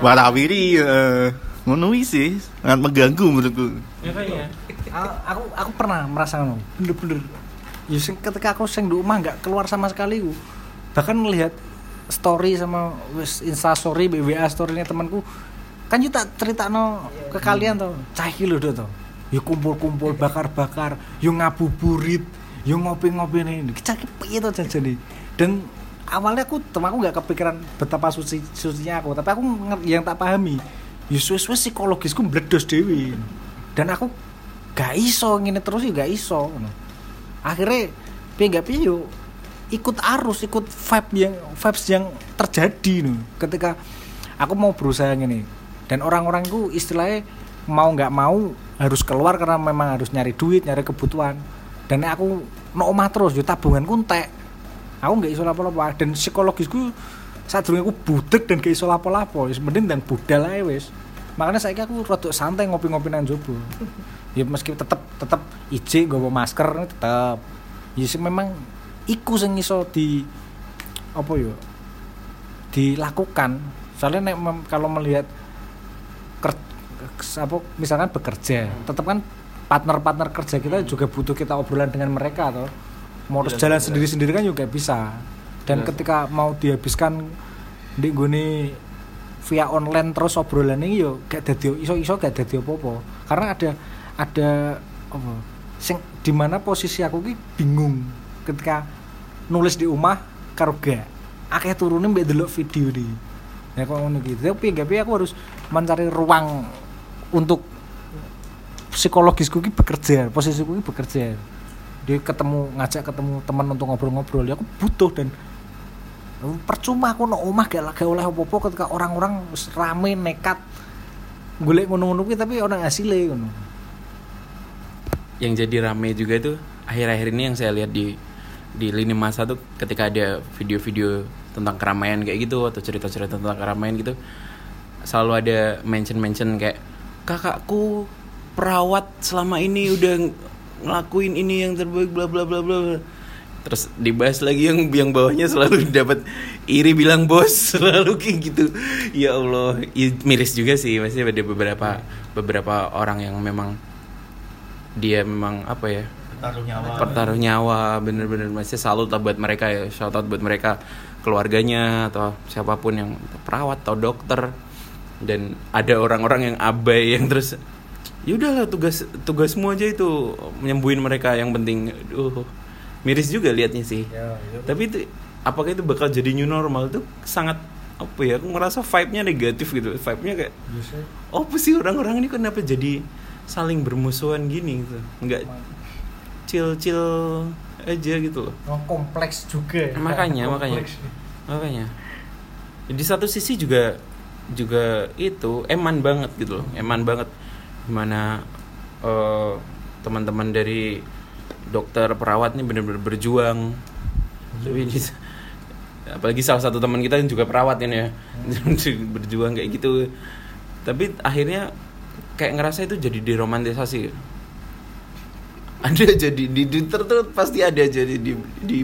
Speaker 4: warawiri eh, ngono sih. Sangat mengganggu menurutku.
Speaker 2: Ya kayaknya
Speaker 3: A- aku aku pernah merasa ngono bener-bener. Ya sing ketika aku sing di rumah nggak keluar sama sekali ku bahkan melihat story sama wis insta story BWA storynya temanku kan tak cerita no ke kalian tuh cah lho do to. Yo kumpul-kumpul bakar-bakar yo ngabuburit yo ngopi-ngopi ini cah iki piye to jajane? Dan awalnya aku temanku nggak kepikiran betapa suci sucinya aku. Tapi aku yang tak pahami ya suwe-suwe psikologisku meledos dewi dan aku gak iso ngene terus ya gak iso akhirnya piye gak piye ikut arus ikut vibe yang vibes yang terjadi no. ketika aku mau berusaha gini dan orang-orang itu istilahnya mau nggak mau harus keluar karena memang harus nyari duit nyari kebutuhan. Dan aku no omah terus yo tabunganku entek. Aku nggak iso lapo-lapo. Dan psikologisku saat dulu aku budek dan gak iso lapo-lapo. Mending dan budal aja wis. Makanya saya aku rada santai ngopi-ngopi nang jobo ya meski tetep tetep ije nggawa masker tetep. Ya sih memang iku sing iso di apa ya dilakukan. Soalnya nek kalau melihat ker- apa misalkan bekerja tetap kan partner-partner kerja kita juga butuh kita obrolan dengan mereka atau mau terus
Speaker 2: Jelas,
Speaker 3: jalan
Speaker 2: jelas.
Speaker 3: sendiri-sendiri kan juga bisa. Dan
Speaker 2: Jelas.
Speaker 3: ketika mau dihabiskan di gini via online terus obrolan ini yo gak dadi iso-iso gak dadi apa-apa. Karena ada ada apa sing di mana posisi aku ki bingung. Ketika nulis di rumah karo gak. Akeh turunin mbek delok video di. Ya kok ngono gitu tapi gak aku harus mencari ruang untuk psikologisku ki bekerja posisiku ki bekerja. Dia ketemu ngajak ketemu teman untuk ngobrol-ngobrol. Ya aku butuh dan percuma aku no omah gak gak oleh apa-apa ketika orang-orang rame nekat golek ngono-ngono tapi orang hasilnya ngono.
Speaker 2: Yang jadi rame juga itu akhir-akhir ini yang saya lihat di di lini masa tuh ketika ada video-video tentang keramaian kayak gitu atau cerita-cerita tentang keramaian gitu selalu ada mention-mention kayak kakakku perawat selama ini udah ng- ngelakuin ini yang terbaik bla bla bla bla bla." terus dibahas lagi yang yang bawahnya selalu <laughs> dapat iri bilang bos <laughs> selalu kayak gitu. Ya Allah ya, miris juga sih masih ada beberapa beberapa orang yang memang dia memang apa ya
Speaker 4: taruh nyawa.
Speaker 2: pertaruh nyawa bener-bener masih salut lah buat mereka ya shout out buat mereka keluarganya atau siapa pun yang perawat atau dokter. Dan ada orang-orang yang abai yang terus ya udahlah tugas tugasmu aja itu menyembuhin mereka yang penting. Aduh, miris juga liatnya sih. Tapi itu apakah itu bakal jadi new normal? Itu sangat apa ya aku ngerasa vibe-nya negatif gitu. Vibe-nya kayak oh apa sih orang-orang ini kenapa jadi saling bermusuhan gini? Gitu. Nggak chill chill aja gitu loh.
Speaker 3: Oh, kompleks juga ya.
Speaker 2: Makanya, makanya.
Speaker 3: Kompleks.
Speaker 2: makanya. Di satu sisi juga juga itu eman banget gitu loh. Eman banget gimana eh, teman-teman dari dokter perawat ini benar-benar berjuang. Tapi di- <laughs> apalagi salah satu teman kita yang juga perawat ini ya. <laughs> Berjuang kayak gitu. Tapi akhirnya kayak ngerasa itu jadi diromantisasi. Ada <laughs> jadi di Twitter tuh pasti ada jadi di di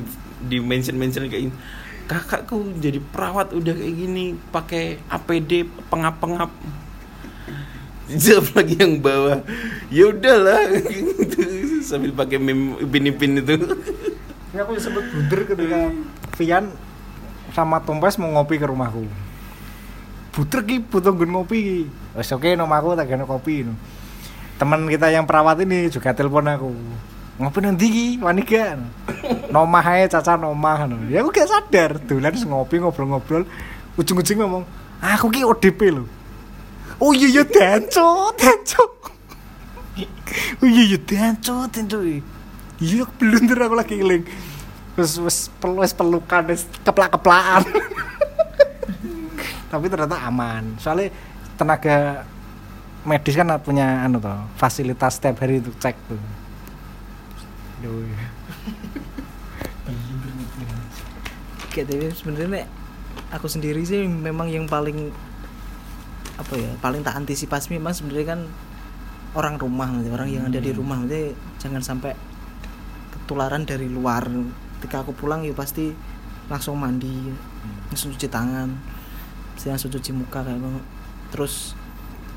Speaker 2: di mention mention kayak gini. Kakakku jadi perawat udah kayak gini pakai APD pengap jawab lagi yang bawah ya udahlah <laughs> sambil pakai meme ipin itu
Speaker 3: Ini aku disebut blunder ketika Vian sama Tompes mau ngopi ke rumahku. Buter ki butuh nggon ngopi ki. Wes oke nom aku tak kopi. no. Teman kita yang perawat ini juga telepon aku. Ngopi nanti ki, wani gak? Nomah ae caca nomah no. Ya aku gak sadar, terus ngopi ngobrol-ngobrol. Ujung-ujung ngomong, "Aku ki ODP lho." Iya danco, danco. Oh iya iya danco, danco. Iya blunder aku lagi ngeling. Wes wes pel wes pelukan wes keplak-keplakan. Tapi ternyata aman. Soalnya tenaga medis kan punya anu toh, fasilitas setiap hari untuk cek tuh.
Speaker 1: Kayak tapi sebenarnya aku sendiri sih memang yang paling apa ya paling tak antisipasi memang sebenarnya kan orang rumah nanti orang yang ada di rumah nanti jangan sampai ketularan dari luar. Ketika aku pulang ya pasti langsung mandi langsung cuci tangan langsung cuci muka kayak gitu. terus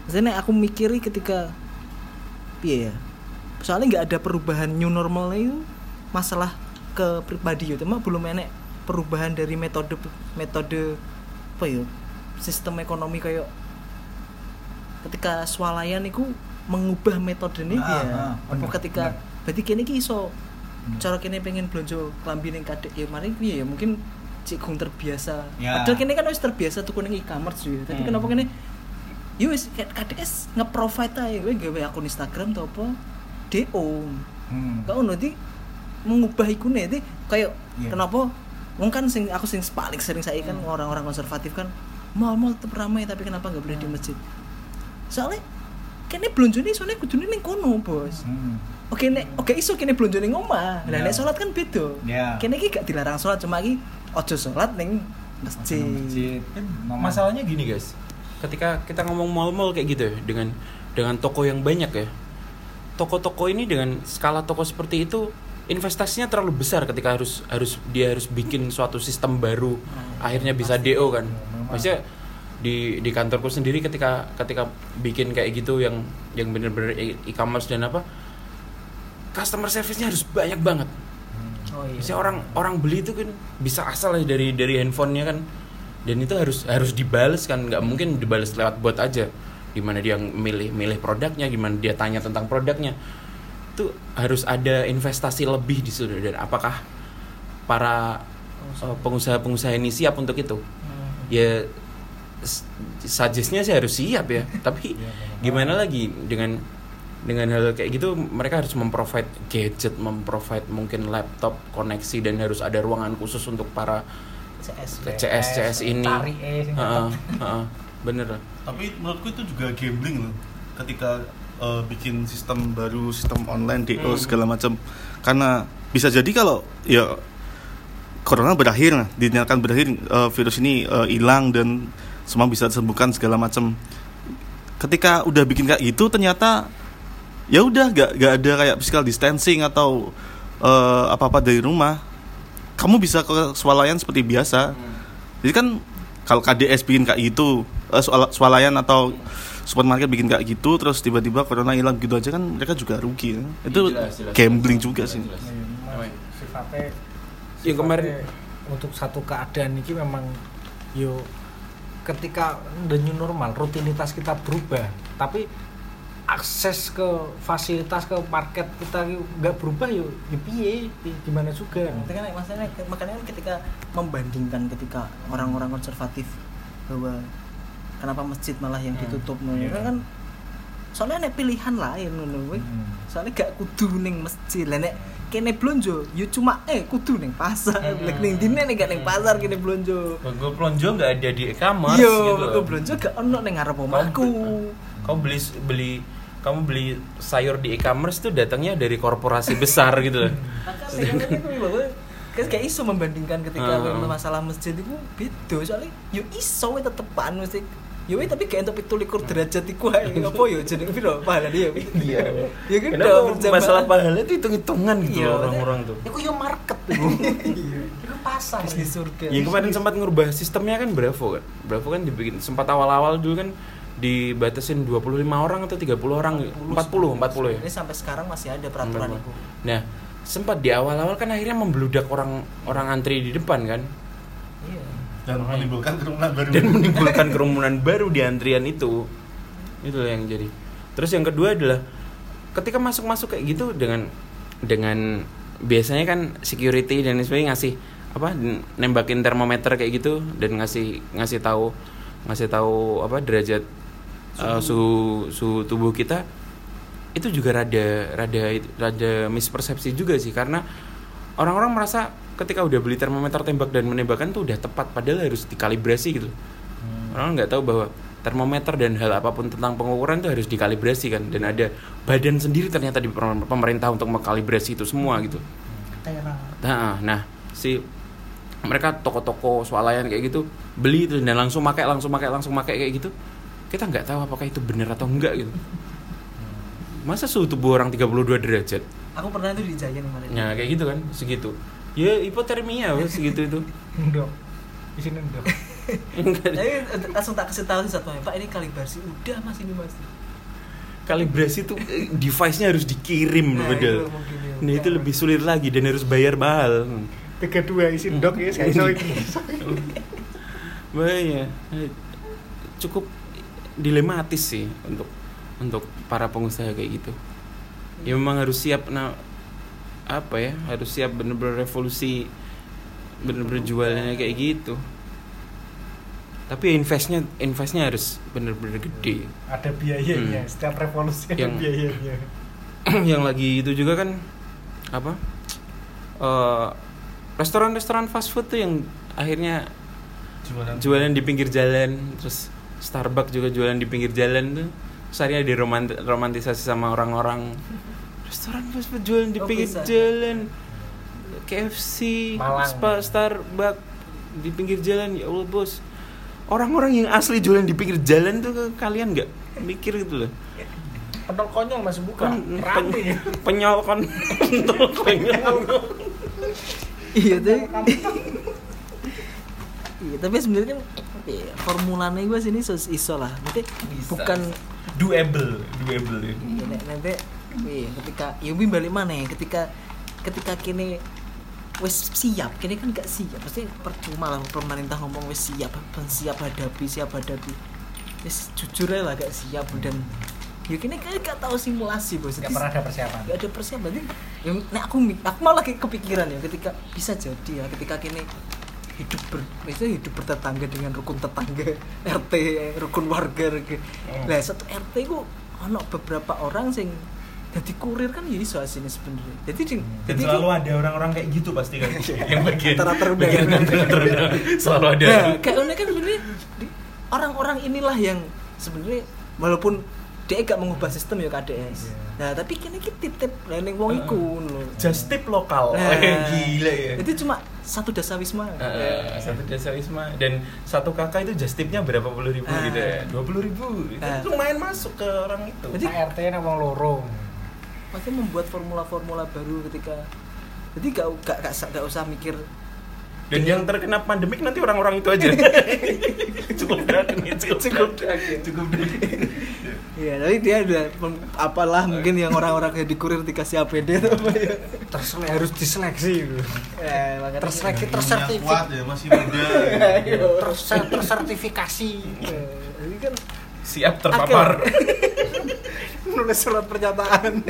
Speaker 1: nek aku mikiri ketika piye ya soalnya nggak ada perubahan new normalnya itu masalah ke pribadi ya cuma belum enek perubahan dari metode metode apa ya sistem ekonomi kayak ketika swalayan itu mengubah metode ini
Speaker 3: Ah,
Speaker 1: ya
Speaker 3: ah,
Speaker 1: apa ketika
Speaker 3: bener.
Speaker 1: berarti kini ki iso cara kini pengen belanja kelambi ning kadek ya mari piye ya mungkin cik gung terbiasa
Speaker 3: Ya.
Speaker 1: padahal kini kan wis terbiasa tuku ning e-commerce ya tapi
Speaker 3: Hmm.
Speaker 1: kenapa kini ya wis kadek es nge-provide aja gue gawe akun Instagram atau apa DO
Speaker 3: Hmm.
Speaker 1: kau nanti mengubah iku nih kayak
Speaker 3: Iya.
Speaker 1: kenapa wong kan sing aku sing paling sering saya kan orang-orang konservatif kan mall-mall tetap ramai tapi kenapa nggak boleh di masjid soalnya kene blonjo nih soalnya kudu ning kono bos.
Speaker 3: Hmm.
Speaker 1: oke nek oke iso kene blonjo ning omah. Lah
Speaker 3: Ya.
Speaker 1: nek sholat kan beda.
Speaker 3: Ya.
Speaker 1: kene iki gak dilarang sholat cuma iki ojo sholat ning masjid,
Speaker 3: Masjid. Nomor-
Speaker 2: masalahnya gini guys. Ketika kita ngomong mall-mall kayak gitu ya dengan dengan toko yang banyak ya toko-toko ini dengan skala toko seperti itu investasinya terlalu besar ketika harus harus dia harus bikin suatu sistem baru. Akhirnya bisa DO kan. Maksudnya di di kantorku sendiri ketika ketika bikin kayak gitu yang yang bener-bener e- e-commerce dan apa customer service-nya harus banyak banget.
Speaker 1: Oh iya.
Speaker 2: Orang orang beli itu kan bisa asal dari dari handphonenya kan. Dan itu harus harus dibales kan nggak mungkin dibales lewat bot aja. Gimana dia milih milih produknya gimana dia tanya tentang produknya. Itu harus ada investasi lebih di situ. Dan apakah para eh, pengusaha-pengusaha ini siap untuk itu?
Speaker 1: Hmm.
Speaker 2: ya suggestnya sih harus siap ya <laughs> tapi gimana lagi dengan dengan hal kayak gitu mereka harus memprovide gadget memprovide mungkin laptop koneksi dan harus ada ruangan khusus untuk para
Speaker 1: CS
Speaker 2: CS CS ini
Speaker 3: Tarik eh, sing
Speaker 2: Heeh, heeh, bener.
Speaker 4: Tapi menurutku itu juga gambling loh. Ketika eh, bikin sistem baru, sistem online DO
Speaker 2: Hmm.
Speaker 4: segala macam. Karena bisa jadi kalau ya corona berakhir, nah, dinyatakan berakhir eh, virus ini eh, hilang dan semua bisa disembuhkan segala macam. Ketika udah bikin kayak gitu ternyata ya udah gak, gak ada kayak physical distancing atau eh, apa-apa dari rumah. Kamu bisa ke swalayan seperti biasa. Jadi kan kalau KDS bikin kayak gitu, swala- swalayan atau supermarket bikin kayak gitu, terus tiba-tiba corona hilang gitu aja kan mereka juga rugi. ya. Itu
Speaker 2: Jelas, jelas,
Speaker 4: gambling
Speaker 2: jelas,
Speaker 4: juga
Speaker 2: jelas,
Speaker 4: sih.
Speaker 2: jelas.
Speaker 3: Iya, memang sifatnya
Speaker 2: Ya, kemarin-
Speaker 3: sifatnya untuk satu keadaan ini memang yo ketika the new normal rutinitas kita berubah tapi akses ke fasilitas ke market kita ki nggak berubah yo ya piye Pi- gimana juga
Speaker 1: Makanya, maksudnya, makanya kan ketika membandingkan ketika orang-orang konservatif bahwa kenapa masjid malah yang
Speaker 3: Hmm,
Speaker 1: ditutup
Speaker 3: iya.
Speaker 1: kan, kan soalnya ada pilihan lain ngono.
Speaker 3: Hmm.
Speaker 1: soalnya gak kudu ning masjid lah nek kene blonjo yo cuma eh kudu ning pasar.
Speaker 3: Hmm.
Speaker 1: lek ning dine nek gak ning pasar kene blonjo.
Speaker 2: Gue pelonjo nggak ada di e-commerce
Speaker 1: yo
Speaker 2: gitu
Speaker 1: aku blonjo gak ono ning ngarep omahku.
Speaker 2: Kau beli beli kamu beli sayur di e-commerce tuh datangnya dari korporasi besar <laughs> gitu loh.
Speaker 1: makanya kan kayak iso membandingkan ketika
Speaker 2: Hmm.
Speaker 1: masalah masjid itu beda. Soalnya yo iso tetepan mesti yo we tapi kayak untuk pitulikur derajat iku ae <laughs> apa yo jeneng piro? Pahala dia
Speaker 2: Iya. <laughs>
Speaker 1: ya kan
Speaker 2: masalah pahala itu hitung-hitungan gitu
Speaker 1: Iya,
Speaker 2: orang-orang tuh.
Speaker 3: itu yo market. <laughs> Tuh itu pasar.
Speaker 1: Bisnis surga.
Speaker 2: Yang kemarin sempat ngerubah sistemnya kan Bravo kan. Bravo kan dibikin sempat awal-awal dulu kan dibatasin 25 orang atau 30 orang 40 40 ya.
Speaker 1: ini sampai sekarang masih ada peraturan itu.
Speaker 2: Nah, sempat di awal-awal kan akhirnya membludak orang orang antri di depan kan.
Speaker 1: iya
Speaker 4: Dan menimbulkan kerumunan baru.
Speaker 2: dan <laughs> menimbulkan kerumunan baru di antrian itu. Itu yang jadi. Terus yang kedua adalah ketika masuk-masuk kayak gitu dengan dengan biasanya kan security dan sebagainya ngasih apa nembakin termometer kayak gitu dan ngasih ngasih tahu ngasih tahu apa derajat uh, suhu suhu tubuh kita itu juga rada rada rada mispersepsi juga sih karena orang-orang merasa ketika udah beli termometer tembak dan menembakkan tuh udah tepat padahal harus dikalibrasi gitu. Orang nggak tahu bahwa termometer dan hal apa pun tentang pengukuran itu harus dikalibrasi kan dan ada badan sendiri ternyata di pemer- pemerintah untuk mengkalibrasi itu semua gitu. Nah nah si mereka toko-toko swalayan kayak gitu beli itu dan langsung pakai langsung pakai langsung pakai kayak gitu kita nggak tahu apakah itu benar atau enggak gitu. Masa suhu tubuh orang 32 derajat?
Speaker 1: Aku pernah itu di Giant kemarin.
Speaker 2: Nah kayak gitu kan segitu. Ya hipotermia wes segitu itu. <laughs>
Speaker 3: ndok di sini ndok
Speaker 2: Enggak.
Speaker 1: tapi langsung tak kasih tahu satu pak ini kalibrasi udah mas ini mas
Speaker 2: Kalibrasi tuh eh, device-nya harus dikirim
Speaker 1: Nah,
Speaker 2: loh padahal.
Speaker 1: itu mungkin ya.
Speaker 2: Nah itu lebih sulit lagi dan harus bayar mahal.
Speaker 3: tiga dua isi ndok ya saya. <laughs>
Speaker 2: Bahaya. Eh, Cukup dilematis sih untuk untuk para pengusaha kayak gitu. Ya memang harus siap nah apa ya harus siap bener-bener revolusi bener-bener jualannya kayak gitu. Tapi investnya investnya harus bener-bener gede.
Speaker 3: Ada biayanya
Speaker 2: Hmm.
Speaker 3: setiap revolusi ada
Speaker 2: Yang-
Speaker 3: biayanya. <clears throat>
Speaker 2: yang lagi itu juga kan apa Eh, restoran-restoran fast food tuh yang akhirnya
Speaker 4: Jualan.
Speaker 2: jualan di pinggir jalan terus Starbucks juga jualan di pinggir jalan tuh. Terus akhirnya diromant- romantisasi sama orang-orang restoran bos bos jualan di
Speaker 1: Oh,
Speaker 2: pinggir
Speaker 1: bisa.
Speaker 2: jalan KFC
Speaker 3: Malang.
Speaker 2: Spa, Starbucks di pinggir jalan ya Allah bos orang-orang yang asli jualan di pinggir jalan tuh ke- kalian nggak mikir gitu loh
Speaker 3: Pentol konyol masih buka. Rapi.
Speaker 2: pen- penyol kon pentol konyol.
Speaker 1: iya tapi iya tapi sebenarnya iya, formulanya gue sini sos iso lah nanti bukan
Speaker 2: doable doable ya
Speaker 1: iya, nanti iya, ketika ya Umi balik mana ya ketika ketika kini wes siap kini kan gak siap pasti percuma lah pemerintah ngomong wes siap siap hadapi siap hadapi wes jujur lah gak siap dan ya kini kan gak tahu simulasi bos
Speaker 3: Gak pernah ada persiapan.
Speaker 1: Gak ada persiapan berarti ya, nek aku aku malah kayak kepikiran ya ketika bisa jadi ya ketika kini hidup ber, misalnya hidup bertetangga dengan rukun tetangga <laughs> RT rukun warga gitu. Lah satu RT ku ono beberapa orang sing jadi kurir kan ya iso asine sebenarnya. Jadi di-
Speaker 2: dan
Speaker 1: jadi
Speaker 2: selalu ada orang-orang kayak gitu pasti kan <laughs> yang bagian
Speaker 1: Antara terundang.
Speaker 2: bagian antara <laughs> terundang selalu ada
Speaker 1: Nah, kayak unik kan sebenarnya orang-orang inilah yang sebenarnya walaupun dia gak mengubah sistem ya KDS. Nah, tapi kini kita titip lening wong iku lho.
Speaker 2: just tip lokal
Speaker 1: Nah, <laughs>
Speaker 2: gila ya
Speaker 1: Itu cuma satu dasa wisma.
Speaker 2: Eh, satu jasa wisma dan satu kakak itu just tipnya berapa puluh ribu
Speaker 1: Ah.
Speaker 2: gitu ya dua puluh ribu itu
Speaker 1: Ah.
Speaker 2: lumayan masuk ke orang itu
Speaker 1: Jadi-
Speaker 3: Jadi RT nya wong loro.
Speaker 1: Makanya membuat formula-formula baru ketika jadi gak gak gak, gak usah mikir
Speaker 2: dan yang terkena pandemik nanti orang-orang itu aja <laughs> cukup draken ya, cukup
Speaker 1: Cukup
Speaker 2: draken cukup draken
Speaker 1: Iya, tapi dia ada apalah mungkin yang orang-orang yang di kurir dikasih APD atau apa ya.
Speaker 3: Tersele harus diseleksi gitu.
Speaker 1: Eh, makanya
Speaker 3: Terseleksi tersertifikasi.
Speaker 4: kuat ya masih muda. <laughs>
Speaker 3: Terse- tersertifikasi.
Speaker 1: Jadi kan
Speaker 2: siap terpapar
Speaker 1: nulis surat pernyataan.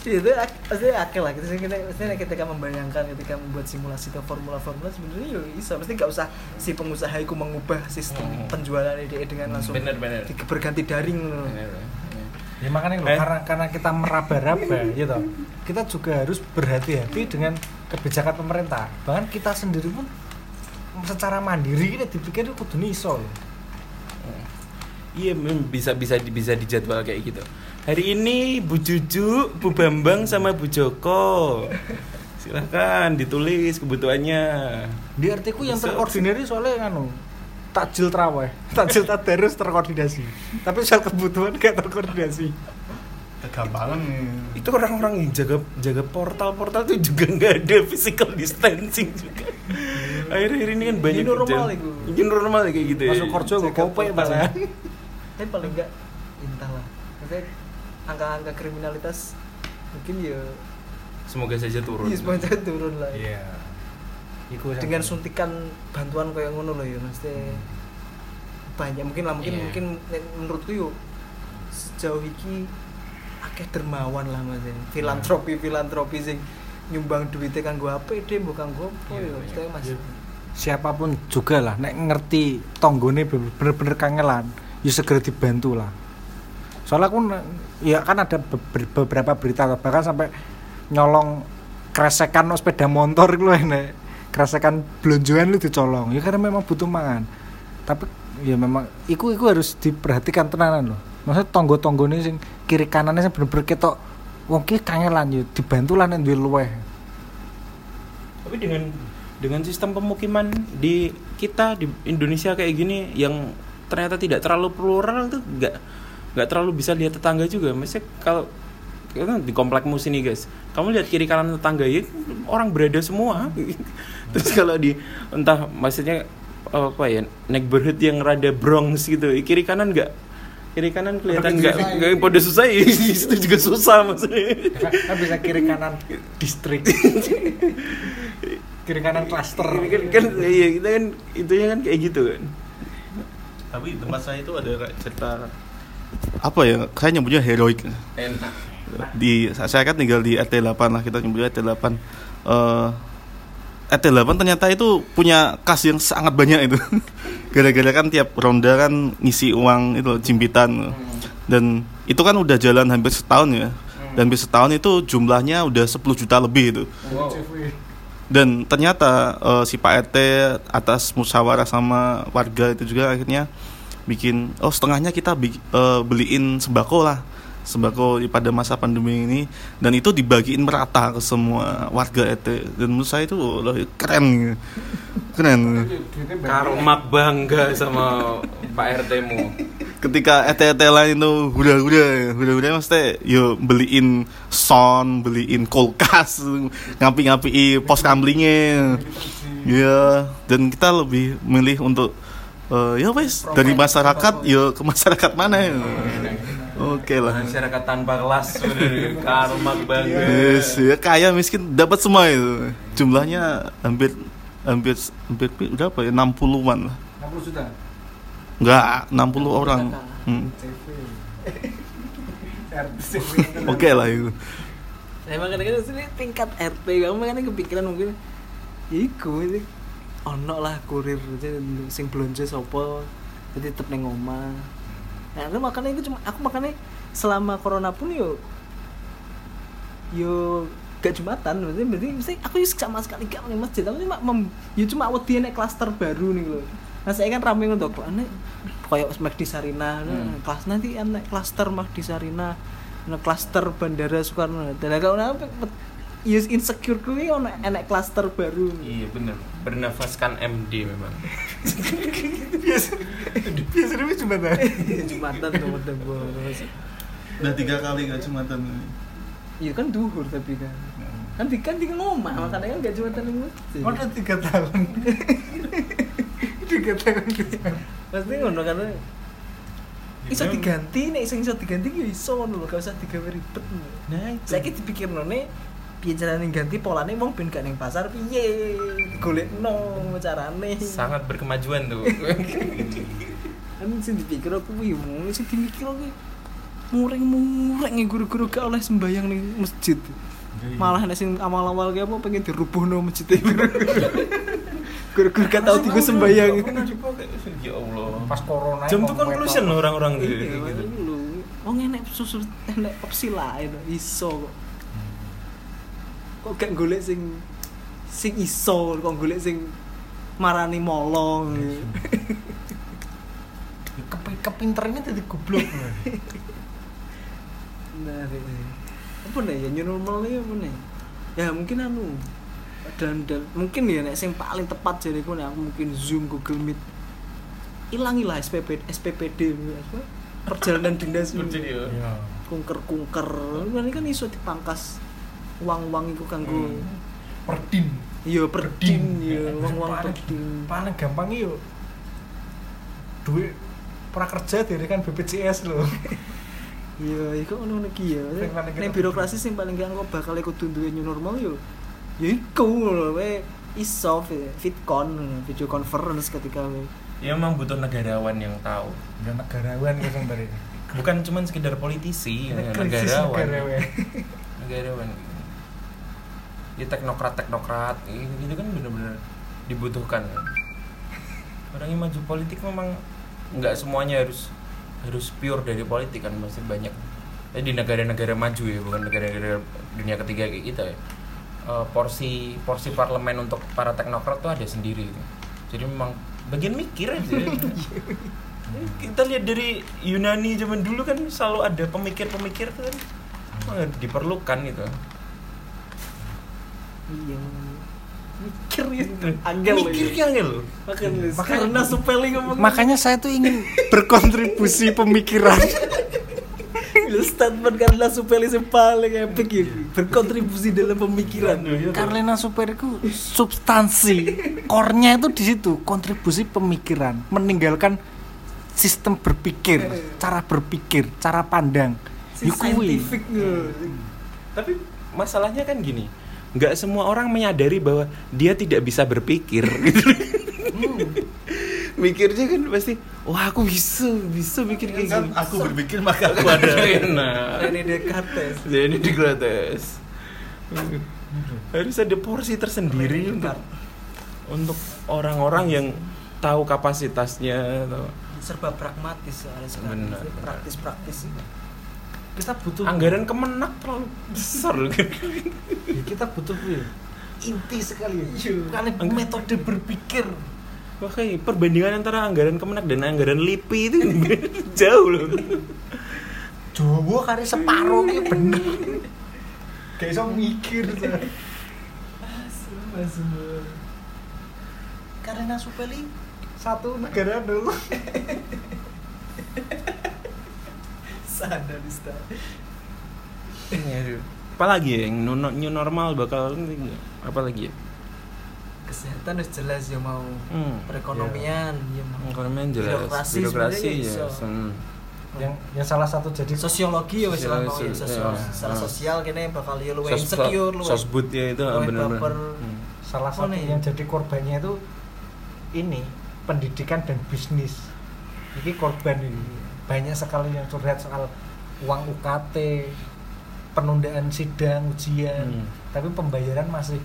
Speaker 1: itu ak- maksudnya akil lah kita kita maksudnya ketika membayangkan ketika membuat simulasi atau formula-formula sebenarnya ya bisa mesti nggak usah si pengusaha itu mengubah sistem
Speaker 2: Hmm.
Speaker 1: penjualan dia dengan langsung
Speaker 2: bener bener
Speaker 1: di- berganti daring loh.
Speaker 3: Ya makanya loh,
Speaker 2: Eh?
Speaker 3: karena karena kita meraba-raba gitu. Kita juga harus berhati-hati dengan kebijakan pemerintah. Bahkan kita sendiri pun secara mandiri kita dipikir itu kudu iso loh.
Speaker 2: Iya, mem- bisa bisa bisa dijadwal kayak gitu. Hari ini Bu Juju, Bu Bambang sama Bu Joko. Silahkan ditulis kebutuhannya.
Speaker 3: Di RT ku yang terkoordinir soalnya nganu takjil traweh, <laughs> takjil tadarus terkoordinasi. Tapi soal kebutuhan gak terkoordinasi.
Speaker 4: Kegampangan nih.
Speaker 2: Itu orang-orang yang jaga jaga portal-portal itu juga nggak ada physical distancing juga. Akhir-akhir ini kan banyak
Speaker 1: New normal
Speaker 2: kejadian.
Speaker 1: itu.
Speaker 2: New normal kayak gitu ya.
Speaker 3: Masuk kerja gue
Speaker 1: Jaga
Speaker 3: kope
Speaker 1: portal.
Speaker 3: malah. <laughs>
Speaker 1: tapi paling enggak entahlah maksudnya angka-angka kriminalitas mungkin ya
Speaker 2: Semoga saja turun.
Speaker 1: iya semuanya turun lah.
Speaker 3: Iya. Iku yang-
Speaker 1: dengan suntikan bantuan kayak ngono loh ya maksudnya banyak mungkin lah mungkin
Speaker 2: Iya.
Speaker 1: mungkin menurutku yo sejauh iki akeh dermawan lah maksudnya. Filantropi filantropi sing nyumbang duitnya kanggo APD mbok kanggo apa
Speaker 2: Iya,
Speaker 1: ya maksudnya mas?
Speaker 3: Siapa pun juga lah nek ngerti tonggone bener-bener kangelan ya segera dibantu lah soalnya aku ya kan ada be- be- beberapa berita bahkan sampai nyolong kresekan no sepeda motor gitu nek kresekan belonjoan lu dicolong. Ya karena memang butuh mangan. Tapi ya memang iku iku harus diperhatikan tenanan loh maksudnya tonggo-tonggo ini sing kiri kanannya sing bener-bener ketok wong ki kangelan ya dibantu lah nek luweh.
Speaker 2: Tapi dengan dengan sistem pemukiman di kita di Indonesia kayak gini yang ternyata tidak terlalu plural itu nggak nggak terlalu bisa lihat tetangga juga. Maksudnya kalau kan di komplekmu sini guys, kamu lihat kiri kanan tetangga ya orang berada semua. <laughs> Terus kalau di entah maksudnya apa ya neighborhood yang rada Bronx gitu, kiri kanan nggak kiri kanan kelihatan nggak nggak pada susah ya <laughs> itu juga susah maksudnya.
Speaker 3: kan, bisa kiri kanan distrik <laughs> kiri kanan klaster
Speaker 2: kan, kan iya kita kan itunya kan kayak gitu kan.
Speaker 4: Tapi tempat saya itu ada cerita apa ya? Saya nyebutnya heroik.
Speaker 2: Enak.
Speaker 4: Di saya kan tinggal di RT 8 lah, kita nyebutnya RT 8. Eh RT 8 ternyata itu punya kas yang sangat banyak itu. <laughs> Gara-gara kan tiap ronda kan ngisi uang itu jimpitan. Dan itu kan udah jalan hampir setahun ya. Dan hampir setahun itu jumlahnya udah 10 juta lebih itu.
Speaker 2: Wow.
Speaker 4: Dan ternyata eh, si Pak RT atas musyawarah sama warga itu juga akhirnya bikin oh setengahnya kita bi- eh, beliin sembako lah sembako pada masa pandemi ini. Dan itu dibagiin merata ke semua warga RT dan menurut saya itu loh, keren. Keren.
Speaker 2: Karmak bangga sama Pak RT mu.
Speaker 4: ketika ET-ET lain tuh udah udah udah udah maksudnya yo beliin sound beliin kulkas ngapi-ngapi pos kamlingnya ya dan kita lebih milih untuk eh, ya wes dari masyarakat yo ke masyarakat mana? ya oke lah.
Speaker 2: Masyarakat tanpa kelas udah karmak bangga.
Speaker 4: yes ya kaya miskin dapat semua itu. Jumlahnya hampir hampir hampir udah apa ya 60-an lah.
Speaker 3: 60 juta.
Speaker 4: enggak 60 orang. Hmm. <laughs> oke lah itu.
Speaker 1: Saya makanya kan sini tingkat RT kamu makanya kepikiran mungkin iku ini ono lah kurir aja sing belanja sopo jadi tetep neng omah. Nah, itu makanya itu cuma aku makanya selama corona pun yo yo gak jumatan berarti berarti mesti aku sama sekali gak nang masjid aku cuma mem, yo cuma wedi nek klaster baru nih loh nah saya kan rame untuk ane kayak Mak di Sarina.
Speaker 2: Hmm.
Speaker 1: kelas nanti ane klaster Mak di Sarina ana klaster Bandara Soekarno. Hatta kalau apa yes insecure kuwi ono enek klaster baru.
Speaker 2: Iya bener, bernafaskan MD memang.
Speaker 3: Biasanya cuma
Speaker 1: jumatan. Tuh model bos
Speaker 4: udah tiga kali gak jumatan?
Speaker 1: Iya kan duhur tapi kan. Kan di kan di ngomah makanya kan gak jumatan yang masjid
Speaker 3: Udah tiga tahun. <laughs> tiga tahun.
Speaker 1: pasti ngono karena iso diganti nek sing iso diganti ya iso ngono lho gak usah digawe ribet.
Speaker 2: Nah itu.
Speaker 1: saiki dipikirno nek piye carane ganti polane wong ben gak ning pasar piye golekno carane
Speaker 2: sangat berkemajuan tuh.
Speaker 1: kan <laughs> sing dipikir aku kuwi mau sing dimikir aku mureng-mureng ya guru-guru gak oleh sembayang ning masjid malah nek sing awal-awal ki apa pengen dirubuhno masjid <laughs> guru-guru gak tau diku sembayang
Speaker 2: Ya Allah.
Speaker 3: Pas corona.
Speaker 2: Jam tuh conclusion loh orang-orang gitu.
Speaker 1: iya
Speaker 2: gitu.
Speaker 1: wong enek susu enek opsi lain iso kok kok gak golek sing sing iso kok golek sing marani molong <laughs>
Speaker 3: Kepi- kepinterannya jadi goblok.
Speaker 1: Nah, ini. apa nih ya new normal ya apa nih? Ya mungkin anu dan, dan mungkin ya nek sing paling tepat jadi nih aku mungkin zoom Google Meet ilangilah SPP SPPD apa? perjalanan dinas
Speaker 2: ya.
Speaker 3: Iya.
Speaker 1: kungker kungker ini kan iso dipangkas uang uang itu kanggo
Speaker 3: Perdin.
Speaker 1: iya perdin ya uang uang
Speaker 3: Paling-
Speaker 1: perdin
Speaker 3: Paling gampang yo. Duit prakerja dari kan BPJS loh. <laughs>
Speaker 1: iya itu ono iki ya nek
Speaker 3: kita-
Speaker 1: birokrasi sing paling gak engko bakal ikut duwe new normal yo ya iku lho we iso fitcon video conference ketika we
Speaker 2: Ya memang butuh negarawan yang tahu.
Speaker 3: Ya negarawan kan dari.
Speaker 2: Bukan cuman sekedar politisi, ya, negarawan.
Speaker 3: negarawan.
Speaker 2: Ya teknokrat teknokrat. Gitu, gitu kan bener-bener dibutuhkan orang yang maju politik memang nggak semuanya harus harus pure dari politik kan. Masih banyak. Eh, di negara-negara maju ya bukan negara-negara dunia ketiga kayak kita ya. Eh, porsi porsi parlemen untuk para teknokrat tuh ada sendiri gitu. jadi memang bagian mikir aja. <laughs> Kita lihat dari Yunani zaman dulu kan selalu ada pemikir-pemikir tuh kan. Memang diperlukan gitu
Speaker 1: iya. Mikir ya. Angel
Speaker 2: mikir
Speaker 1: ya.
Speaker 2: ya angel
Speaker 1: makanya karena supeli ngomong
Speaker 3: Makanya saya tuh ingin berkontribusi pemikiran. <laughs>
Speaker 1: Lu statement karena supeli yang paling epic ya. Berkontribusi dalam pemikiran.
Speaker 3: Karlina Super itu substansi, core-nya itu di situ, kontribusi pemikiran, meninggalkan sistem berpikir, cara berpikir, cara pandang.
Speaker 1: si scientific
Speaker 2: tapi masalahnya kan gini nggak semua orang menyadari bahwa dia tidak bisa berpikir. Gitu. mikirnya kan pasti wah aku bisa bisa mikir kayak
Speaker 4: kan
Speaker 2: gini.
Speaker 4: aku berpikir maka aku
Speaker 2: ada. Nah
Speaker 1: Descartes
Speaker 2: jadi di gratis harus ada porsi tersendiri untuk untuk orang-orang yang tahu kapasitasnya
Speaker 1: serba pragmatis soalnya sekarang. Praktis-praktis
Speaker 3: Kita butuh
Speaker 2: anggaran kemenak terlalu besar loh
Speaker 3: Ya, <laughs> kita butuh kuwi. inti sekali
Speaker 1: Iya.
Speaker 3: bukan metode berpikir
Speaker 2: Wah, kayak perbandingan antara anggaran Kemenak dan anggaran LIPI itu <laughs> jauh loh.
Speaker 3: Jawa kari separuh ini bener kayak iso mikir saya. karena Supeli satu negara dulu <laughs>
Speaker 1: Sadarista.
Speaker 2: Aduh. Apalagi ya yang new normal bakal apa lagi ya?
Speaker 1: Kesehatan harus jelas ya mau
Speaker 2: Hmm.
Speaker 1: perekonomian ya mau
Speaker 2: Ekonomi jelas,
Speaker 1: Birokrasi
Speaker 2: birokrasi ya.
Speaker 1: iso.
Speaker 2: Hmm.
Speaker 3: yang yang salah satu jadi
Speaker 1: sosiologi ya wis lah mau ya
Speaker 2: Sosiologi,
Speaker 1: sosial
Speaker 2: ya.
Speaker 1: secara
Speaker 2: Hmm.
Speaker 1: sosial kene bakal ya
Speaker 2: Sos-
Speaker 1: insecure luwih
Speaker 2: Sosbud ya itu
Speaker 1: luwih
Speaker 2: benar-benar. Hmm.
Speaker 3: salah satu
Speaker 1: nih?
Speaker 3: yang jadi korbannya itu ini pendidikan dan bisnis ini korban ini banyak sekali yang curhat soal uang UKT penundaan sidang ujian
Speaker 2: Hmm.
Speaker 3: tapi pembayaran masih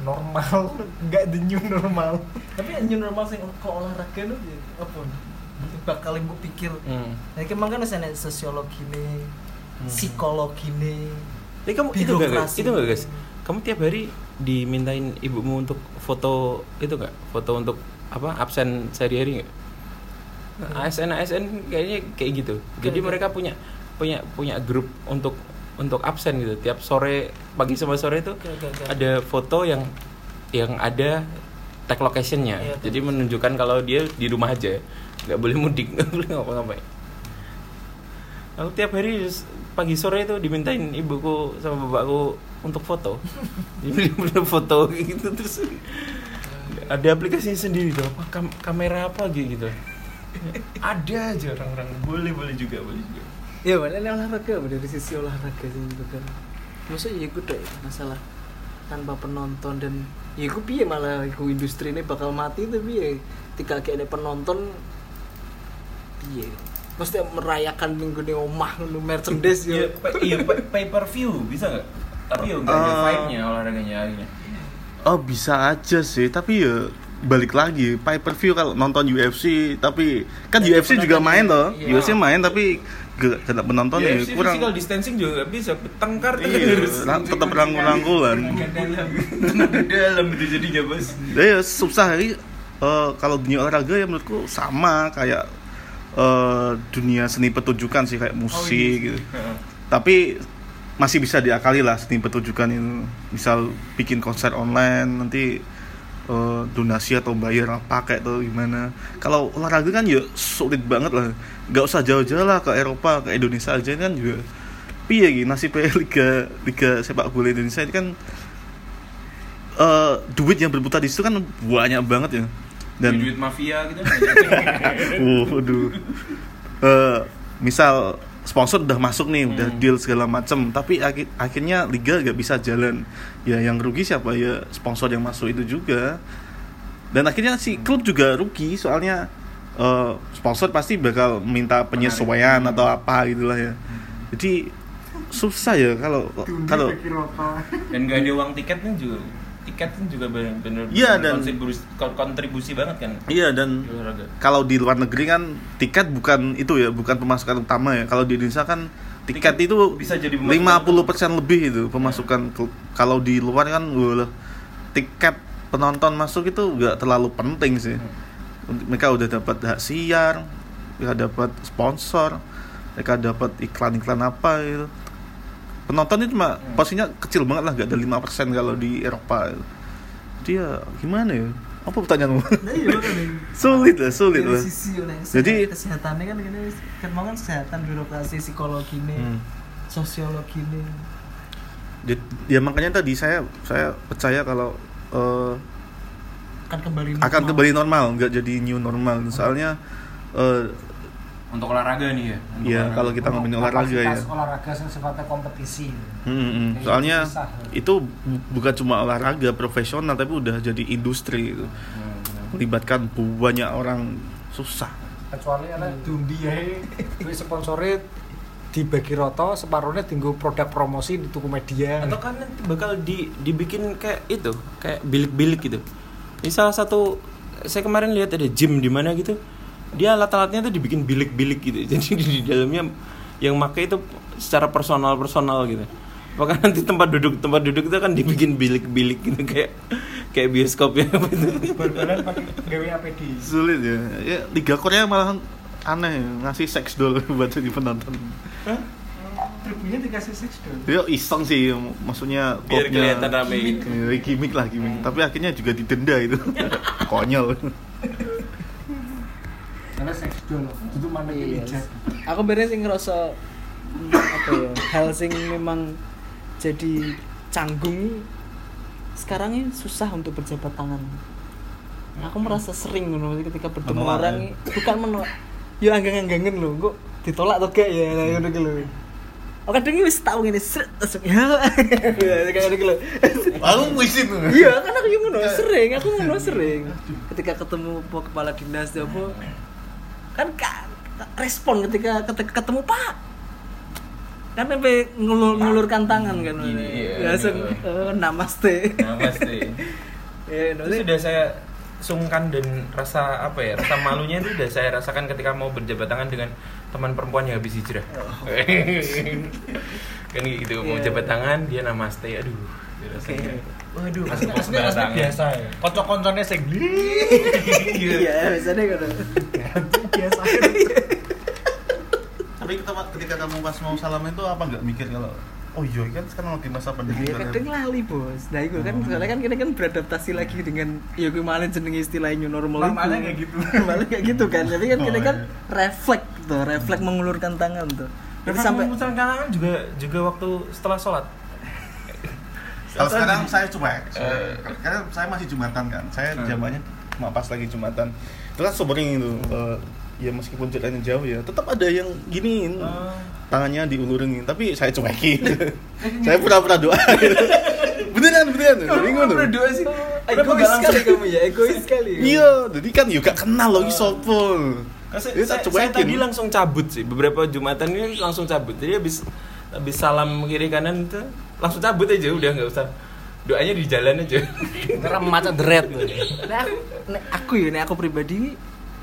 Speaker 3: normal <laughs> nggak the new normal
Speaker 1: tapi new normal sing kok olahraga nu ya apa bakal gue pikir
Speaker 2: Hmm.
Speaker 1: Nah, kemang kan ada sosiologi nih,
Speaker 2: Hmm.
Speaker 1: psikologi nih,
Speaker 2: Tapi kamu itu enggak guys? Itu enggak guys? Kamu tiap hari dimintain ibumu untuk foto itu enggak? Foto untuk apa? Absen sehari-hari enggak? ASN ASN kayaknya kayak gitu. Jadi mereka punya punya punya grup untuk untuk absen gitu. Tiap sore pagi sama sore itu ada foto yang yang ada tag locationnya.
Speaker 1: Iya,
Speaker 2: Jadi menunjukkan kalau dia di rumah aja, nggak boleh mudik, <laughs> nggak boleh ngapa-ngapain. Aku tiap hari pagi sore itu dimintain ibuku sama bapakku untuk foto. <laughs> Jadi bener foto gitu terus ada aplikasinya sendiri tuh apa kam- kamera apa gitu gitu. Ada aja orang-orang. Boleh boleh juga boleh juga.
Speaker 1: ya mana ini olahraga dari sisi olahraga sih gitu kan? Maksudnya ya gue deh masalah tanpa penonton dan ya gue piye malah gue industri ini bakal mati tapi ya ketika kayak ada penonton piye? Mesti merayakan minggu ini omah nu merchandise ya
Speaker 2: iya pay per view bisa nggak? Tapi ya
Speaker 4: nggak ada
Speaker 2: vibe-nya olahraganya akhirnya.
Speaker 4: Oh bisa aja sih, tapi ya balik lagi pay per view kalau nonton UFC tapi kan
Speaker 1: Ya,
Speaker 4: UFC juga main loh
Speaker 1: iya.
Speaker 4: UFC main tapi gak kena penonton ya kurang.
Speaker 2: physical distancing juga nggak bisa tengkar
Speaker 4: iya, tetap rangkul-rangkulan.
Speaker 2: Dalam. Itu jadinya bos.
Speaker 4: Ya susah hari eh, kalau dunia olahraga ya menurutku sama kayak eh, dunia seni pertunjukan sih kayak musik gitu. Tapi masih bisa diakali lah seni pertunjukan itu. Misal bikin konser online nanti eh, donasi atau bayar apa kayak tuh gimana kalau olahraga kan ya sulit banget lah nggak usah jauh-jauh lah ke Eropa ke Indonesia aja kan juga piye gitu nasibnya <laughs> liga liga sepak bola Indonesia ini kan eh, duit yang berputar di situ kan banyak banget ya dan
Speaker 2: duit mafia gitu <laughs>
Speaker 4: Waduh. Eh, misal sponsor udah masuk nih, udah
Speaker 2: Hmm.
Speaker 4: deal segala macem, tapi akhi- akhirnya liga gak bisa jalan. Ya yang rugi siapa ya sponsor yang masuk itu juga. Dan akhirnya si klub juga rugi soalnya eh, sponsor pasti bakal minta penyesuaian
Speaker 2: Hmm.
Speaker 4: atau apa gitulah ya. Jadi susah ya kalau kalau <laughs>
Speaker 2: dan nggak ada uang tiketnya juga tiket kan juga bener-bener
Speaker 4: Iya, dan-
Speaker 2: kontribusi, kontribusi banget kan
Speaker 4: iya dan kalau di luar negeri kan tiket bukan itu ya, bukan pemasukan utama ya. Kalau di Indonesia kan tiket itu
Speaker 2: bisa jadi pemasukan
Speaker 4: 50% lebih itu pemasukan Ke- kalau di luar kan wah, tiket penonton masuk itu nggak terlalu penting sih. Mereka udah dapat hak siar, mereka dapat sponsor, mereka dapat iklan-iklan apa gitu. Penonton itu cuma
Speaker 2: Hmm.
Speaker 4: porsinya kecil banget lah, nggak ada 5% kalau di Eropa. Dia gimana ya? Apa pertanyaanmu?
Speaker 1: Nah, iya <laughs>
Speaker 4: sulit lah, sulit lah.
Speaker 1: sisi oleh
Speaker 4: Jadi-
Speaker 1: kesehatannya kan ini kan mau kan kesehatan birokrasi psikologi nih
Speaker 4: Hmm.
Speaker 1: sosiologi nih
Speaker 4: Di- Ya makanya tadi saya saya percaya kalau eh,
Speaker 1: akan kembali
Speaker 4: akan
Speaker 1: normal.
Speaker 4: kembali normal, nggak jadi new normal. Soalnya eh,
Speaker 2: untuk olahraga nih ya
Speaker 4: Iya, kalau kita ngomongin olahraga ya.
Speaker 3: Olahraga yang sifatnya kompetisi
Speaker 4: hmm, hmm. Soalnya
Speaker 3: susah.
Speaker 4: itu bu- bukan cuma olahraga profesional tapi udah jadi industri gitu.
Speaker 2: Hmm.
Speaker 4: Melibatkan banyak orang susah.
Speaker 3: kecuali ada dundi ya duit sponsornya dibagi roto separuhnya tinggal produk promosi di tuku media
Speaker 2: atau kan nanti bakal di dibikin kayak itu kayak bilik-bilik gitu ini salah satu saya kemarin lihat ada gym di mana gitu dia alat-alatnya tuh dibikin bilik-bilik gitu. <laughs> Jadi di dalamnya yang make itu secara personal personal gitu. Apakah nanti tempat duduk tempat duduk itu akan dibikin bilik-bilik gitu kayak kayak bioskop ya. Apa itu <laughs>
Speaker 3: bal-balan pakai gawe APD
Speaker 4: sulit ya. Ya liga Korea malah aneh ngasih seks doll <laughs> buat jadi penonton.
Speaker 3: Tribunnya dikasih dong
Speaker 4: ya iseng sih maksudnya
Speaker 2: biar kelihatan rame.
Speaker 4: Ya, gimmick lah gimmick. Tapi akhirnya juga didenda itu. Konyol
Speaker 3: itu mana?
Speaker 1: Iya.
Speaker 3: pijat
Speaker 1: aku beres sing ngerasa hmm, apa ya hal sing memang jadi canggung sekarang ini susah untuk berjabat tangan. Aku merasa sering ngono ketika bertemu
Speaker 4: Menolak,
Speaker 1: orang
Speaker 4: ya?
Speaker 1: ini bukan menolak. Ya anggang-anggangan loh kok ditolak atau gak ya? Nah, ngono gitu loh Oh kadang wis tau ngene sret langsung ya. Ya kayak gitu loh.
Speaker 4: aku musim
Speaker 1: Iya, kan aku yang ngono sering, aku ngono <laughs> sering. Ketika ketemu po kepala dinas ya apa kan ka- respon ketika ketemu Pak. Kan sampai ngulur ngulurkan tangan kan.
Speaker 2: Gini, iya,
Speaker 1: Langsung
Speaker 2: gitu.
Speaker 1: eh, namaste.
Speaker 2: pasti <laughs>
Speaker 1: Ya,
Speaker 2: itu sudah saya sungkan dan rasa apa ya rasa malunya itu sudah saya rasakan ketika mau berjabat tangan dengan teman perempuan yang habis hijrah <laughs> kan gitu mau
Speaker 1: Iya.
Speaker 2: jabat tangan dia namaste aduh rasanya waduh
Speaker 3: asli asli
Speaker 2: tangan.
Speaker 3: biasa ya kocok-kocoknya sing
Speaker 1: Iya, biasanya kan.
Speaker 3: biasa
Speaker 4: tapi ketika, ketika kamu pas mau salam itu apa nggak mikir kalau oh iya kan sekarang lagi masa pandemi
Speaker 1: Ya kadang lali bos. Nah itu kan soalnya kan kita kan beradaptasi lagi dengan ya kemarin jeneng istilah new normal
Speaker 3: Normalnya
Speaker 1: itu.
Speaker 3: kayak gitu. <laughs>
Speaker 1: Normalnya kayak gitu kan. Tapi kan kita
Speaker 4: Oh,
Speaker 1: kan
Speaker 4: iya.
Speaker 1: refleks tuh, refleks mengulurkan tangan tuh. Tapi sampai
Speaker 2: sampai tangan juga juga waktu setelah sholat
Speaker 4: kalau sekarang saya cuek
Speaker 2: Eh.
Speaker 4: karena saya masih jumatan kan. Saya jamannya cuma pas lagi jumatan. Itu kan sobering itu eh, ya meskipun jaraknya jauh ya tetap ada yang giniin
Speaker 2: Oh.
Speaker 4: tangannya diulurin tapi saya cuekin <laughs> saya pura-pura doa gitu. beneran beneran. Bingung tuh
Speaker 1: berdua sih.
Speaker 2: Kenapa
Speaker 1: Egois sekali kamu ya, egois sekali.
Speaker 4: iya jadi kan juga kenal loh ini sopo
Speaker 2: Kan saya,
Speaker 4: Jadi
Speaker 2: saya, saya tadi langsung cabut sih. Beberapa jumatan ini langsung cabut. Jadi habis habis salam kiri kanan itu langsung cabut aja udah nggak usah doanya di jalan aja
Speaker 3: karena macet deret
Speaker 1: Nah, aku, nek aku ya, nek aku pribadi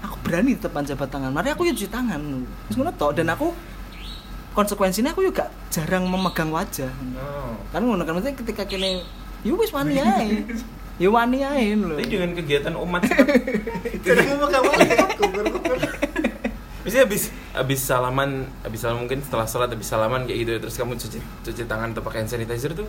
Speaker 1: aku berani tetap jabat tangan. Mari aku ya cuci tangan. Terus ngono tok dan aku konsekuensinya aku juga jarang memegang wajah. Kan ngono kan maksudnya ketika kene yo wis wani ae. Ya wani ae lho.
Speaker 2: tapi dengan kegiatan umat <laughs>
Speaker 1: Jadi memegang wajah.
Speaker 2: Biasanya habis habis salaman, habis salaman mungkin setelah sholat habis salaman kayak gitu terus kamu cuci cuci tangan atau pakai hand sanitizer tuh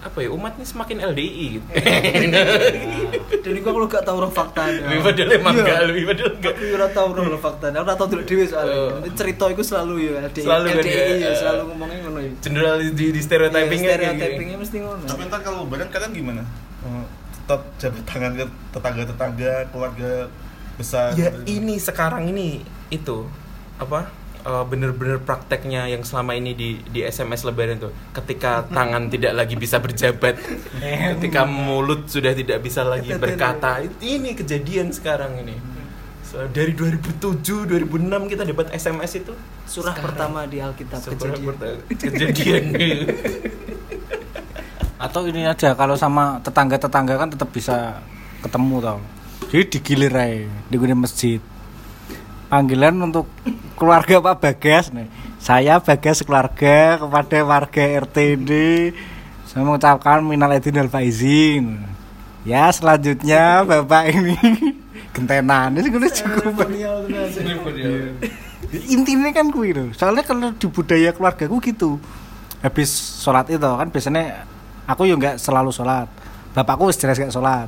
Speaker 2: apa ya umat ini semakin LDI gitu. <laughs>
Speaker 1: Dan iku aku gak tau roh fakta.
Speaker 2: lebih padahal emang enggak, lebih padahal enggak.
Speaker 1: Aku ora tau roh fakta. Aku ora tau dulu dhewe
Speaker 2: Oh.
Speaker 1: soalnya. Cerita iku selalu ya LDI.
Speaker 2: Selalu kan
Speaker 1: LDI
Speaker 2: ya,
Speaker 1: ya, selalu ngomongnya ngono ya.
Speaker 2: General di, di stereotypingnya
Speaker 1: Iya,
Speaker 2: kayak gitu.
Speaker 1: stereotypingnya mesti ngono.
Speaker 4: tapi ntar kalau lebaran kalian gimana Eh, tetap jabat tangan ke tetangga-tetangga keluarga besar
Speaker 2: Ya
Speaker 4: gitu.
Speaker 2: ini sekarang ini itu apa eh, bener-bener prakteknya yang selama ini di di SMS Lebaran tuh. Ketika tangan tidak lagi bisa berjabat <laughs> ketika mulut sudah tidak bisa lagi berkata ini kejadian sekarang ini. So, dari 2007 2006 kita dapat SMS itu.
Speaker 1: Surah pertama di Alkitab kejadian.
Speaker 2: kejadian. <laughs>
Speaker 3: Atau ini aja kalau sama tetangga-tetangga kan tetap bisa ketemu tau. Jadi digilir aja di guna masjid panggilan untuk keluarga Pak Bagas nih. Saya Bagas keluarga kepada warga RT ini saya mengucapkan minal aidin wal faizin. Ya selanjutnya bapak ini <laughs> gentenan. Ini sudah cukup. Intinya kan kuwi lho. Soalnya kalau di budaya keluarga ku gitu. Habis sholat itu kan biasanya aku ya nggak selalu sholat. Bapakku jelas gak sholat.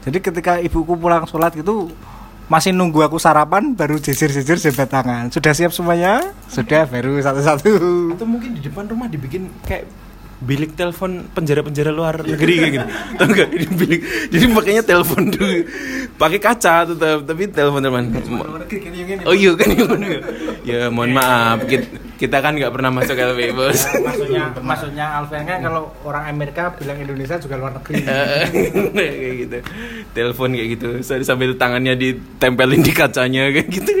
Speaker 3: Jadi ketika ibuku pulang sholat gitu masih nunggu aku sarapan baru jejer-jejer jabat tangan. Sudah siap semuanya? Sudah baru satu-satu.
Speaker 2: Atau mungkin di depan rumah dibikin kayak bilik telepon penjara-penjara luar negeri kayak gitu. Tau gak ini bilik jadi makanya telepon dulu. Pakai kaca tetap tapi telepon teman oh iya kan iya ya mohon maaf. Kita, kita kan nggak pernah masuk LW bos.
Speaker 3: maksudnya maksudnya Alfian kan kalau orang Amerika bilang Indonesia juga luar negeri. <laughs>
Speaker 2: Kayak gitu. Telepon kayak gitu. Saya sambil tangannya ditempelin di kacanya kayak gitu.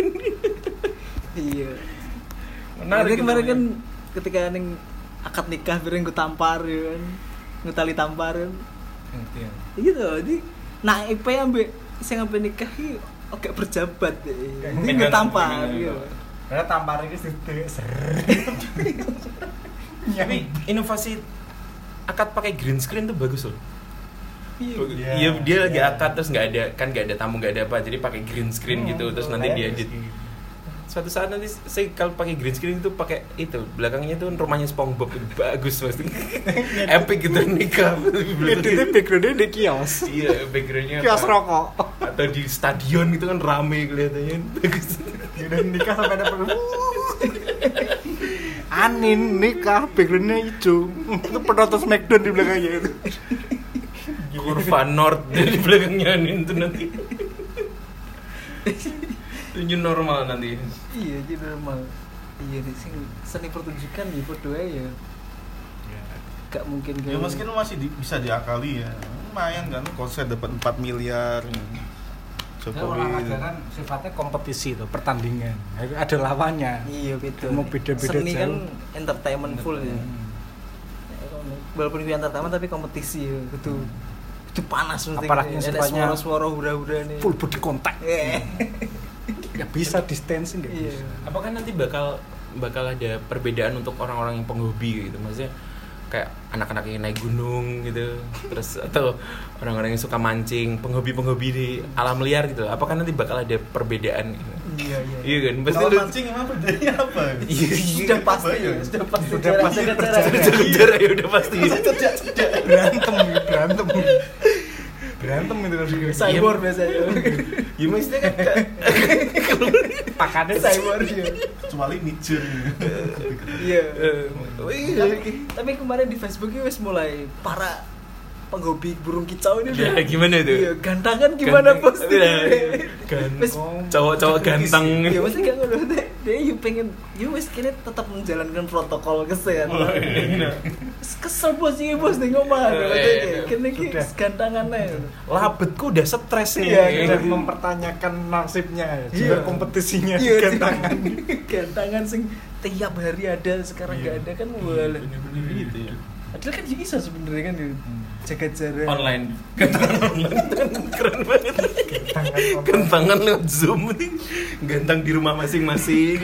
Speaker 1: Iya.
Speaker 2: Menarik
Speaker 1: kemarin kan ketika neng akad nikah bareng gue tampar ya kan. Ngutali tampar kan. Ya Gitu. Jadi naik pe ambek sing ambek nikah oke berjabat deh. Ini gue tampar gitu.
Speaker 3: karena tampar ini <laughs>
Speaker 2: Tapi inovasi akad pakai green screen tuh bagus loh.
Speaker 1: Iya.
Speaker 4: Iya,
Speaker 2: dia lagi
Speaker 4: iya.
Speaker 2: akad terus nggak ada kan nggak ada tamu nggak ada apa jadi pakai green screen gitu terus nanti dia edit. Suatu saat nanti saya kalau pakai green screen itu pakai itu belakangnya itu rumahnya SpongeBob. Bagus pasti. <laughs> Epic gitu nikah.
Speaker 3: Editnya backgroundnya di kios.
Speaker 2: Iya, backgroundnya
Speaker 3: Kios rokok.
Speaker 2: Atau di stadion gitu kan rame kelihatannya. Bagus.
Speaker 3: Udah nikah sampai ada perlu Anin nikah backgroundnya hijau. Itu penonton Smackdown di belakangnya itu.
Speaker 2: Kurva north di belakangnya itu nanti Itu normal nanti
Speaker 1: Iya, jadi normal. Iya, nih, sing seni pertunjukan ya berdua ya. Gak mungkin
Speaker 4: Ya meskipun masih di- bisa diakali ya. Lumayan kan konser dapat 4 miliar. Jokowi.
Speaker 3: olahraga kan sifatnya kompetisi tuh, pertandingan Ada lawannya
Speaker 1: Iya beda.
Speaker 3: Mau beda-beda
Speaker 1: Seni kan entertainment full ya.
Speaker 3: Hmm.
Speaker 1: Walaupun itu entertainment tapi kompetisi ya. Itu itu panas mesti.
Speaker 3: Apalagi
Speaker 1: Ada
Speaker 3: sifatnya
Speaker 1: suara-suara hura-hura nih.
Speaker 3: Full body contact
Speaker 1: Eh.
Speaker 3: Ya bisa distancing nggak
Speaker 1: Iya.
Speaker 3: bisa
Speaker 2: apakah nanti bakal bakal ada perbedaan untuk orang-orang yang penghobi gitu maksudnya kayak anak-anak yang naik gunung gitu terus <laughs> atau orang-orang yang suka mancing penghobi-penghobi di alam liar gitu apakah nanti bakal ada perbedaan gitu?
Speaker 1: Iya, iya.
Speaker 2: iya kan pasti
Speaker 4: Kalau mancing emang bedanya apa?
Speaker 2: iya
Speaker 1: Sudah pasti ya, sudah pasti.
Speaker 3: Sudah pasti
Speaker 1: cara-
Speaker 2: kejar ya udah pasti
Speaker 3: Berantem berantem Berantem itu kan
Speaker 1: Cyborg biasanya. <laughs>
Speaker 2: ya maksudnya kan <laughs>
Speaker 3: Pakannya
Speaker 1: Cyborg ya.
Speaker 4: Kecuali micin.
Speaker 1: Iya.
Speaker 2: iya
Speaker 1: Tapi, kemarin di Facebook wis mulai para penghobi burung kicau ini
Speaker 2: Ya, gimana itu?
Speaker 1: Iya, gantangan gimana?
Speaker 2: Iya, gan-
Speaker 1: Wis
Speaker 2: cowok-cowok ganteng
Speaker 1: Iya, maksudnya gak ngono deh. Dia yuk pengen, yuk wis kini tetap menjalankan protokol kesehatan.
Speaker 2: Oh, iya.
Speaker 1: Kesel bos ini bos nih ngomong,
Speaker 2: Oh, iya, iya.
Speaker 1: kini ki
Speaker 3: Sudah.
Speaker 1: gantangannya.
Speaker 2: labetku udah stres nih
Speaker 1: Iya,
Speaker 3: dan mempertanyakan nasibnya ya, juga
Speaker 1: Iya.
Speaker 3: kompetisinya
Speaker 1: Iya,
Speaker 3: gantangan <laughs>
Speaker 1: gantangan sing tiap hari ada sekarang
Speaker 2: Iya.
Speaker 1: gak ada kan
Speaker 2: Iya,
Speaker 1: boleh.
Speaker 2: bener-bener gitu ya.
Speaker 1: Padahal kan ya bisa sebenarnya kan ya. jaga jarak.
Speaker 2: online gantangan online keren banget
Speaker 3: Gantangan
Speaker 2: lewat zoom nih gantang di rumah masing-masing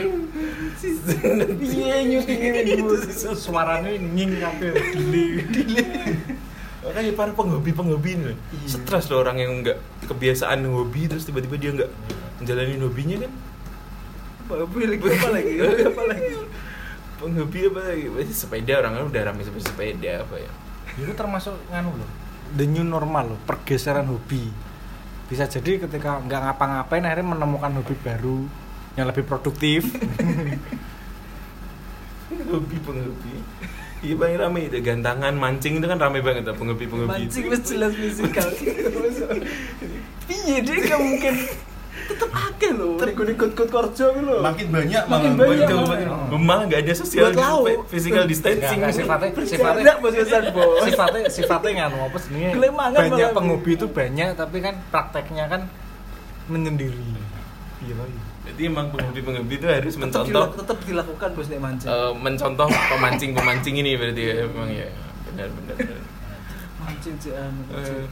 Speaker 1: Iya nyutingin dulu.
Speaker 3: suaranya nying kabeh dili
Speaker 2: makanya para penghobi penghobi
Speaker 1: Iya.
Speaker 2: stres loh orang yang nggak kebiasaan hobi terus tiba-tiba dia nggak menjalani hobinya kan
Speaker 1: Apa lagi? Apa lagi? Apa lagi?
Speaker 2: Penghobi apa lagi? Sepeda orang kan udah rame sepeda sepeda apa ya?
Speaker 3: Itu termasuk nganu loh. The new normal loh pergeseran hobi. Bisa jadi ketika nggak ngapa-ngapain akhirnya menemukan hobi baru yang lebih produktif. <laughs>
Speaker 2: Hobi penghobi iya paling rame itu. Gantangan mancing itu kan rame banget tuh penghobi penghobi
Speaker 1: Mancing wis jelas musikal. <laughs> Piye dia gak mungkin tetep akeh loh. Nego nego ikut korjo gitu loh.
Speaker 4: Makin banyak
Speaker 1: Makin
Speaker 4: malah.
Speaker 1: banyak.
Speaker 2: itu
Speaker 1: malah.
Speaker 2: nggak ada
Speaker 1: lau.
Speaker 2: physical distancing
Speaker 3: sifatnya sifatnya sifatnya sifatnya nganu apa sebenarnya banyak
Speaker 1: malah.
Speaker 3: penghobi itu banyak tapi kan prakteknya kan menyendiri iya loh
Speaker 2: Jadi emang penghobi-penghobi itu harus
Speaker 1: Tetep
Speaker 2: mencontoh
Speaker 1: dilak- tetep dilakukan bos nek mancing.
Speaker 2: eh, mencontoh pemancing-pemancing ini berarti ya emang ya benar-benar
Speaker 1: Mancing jangan.
Speaker 2: Eh.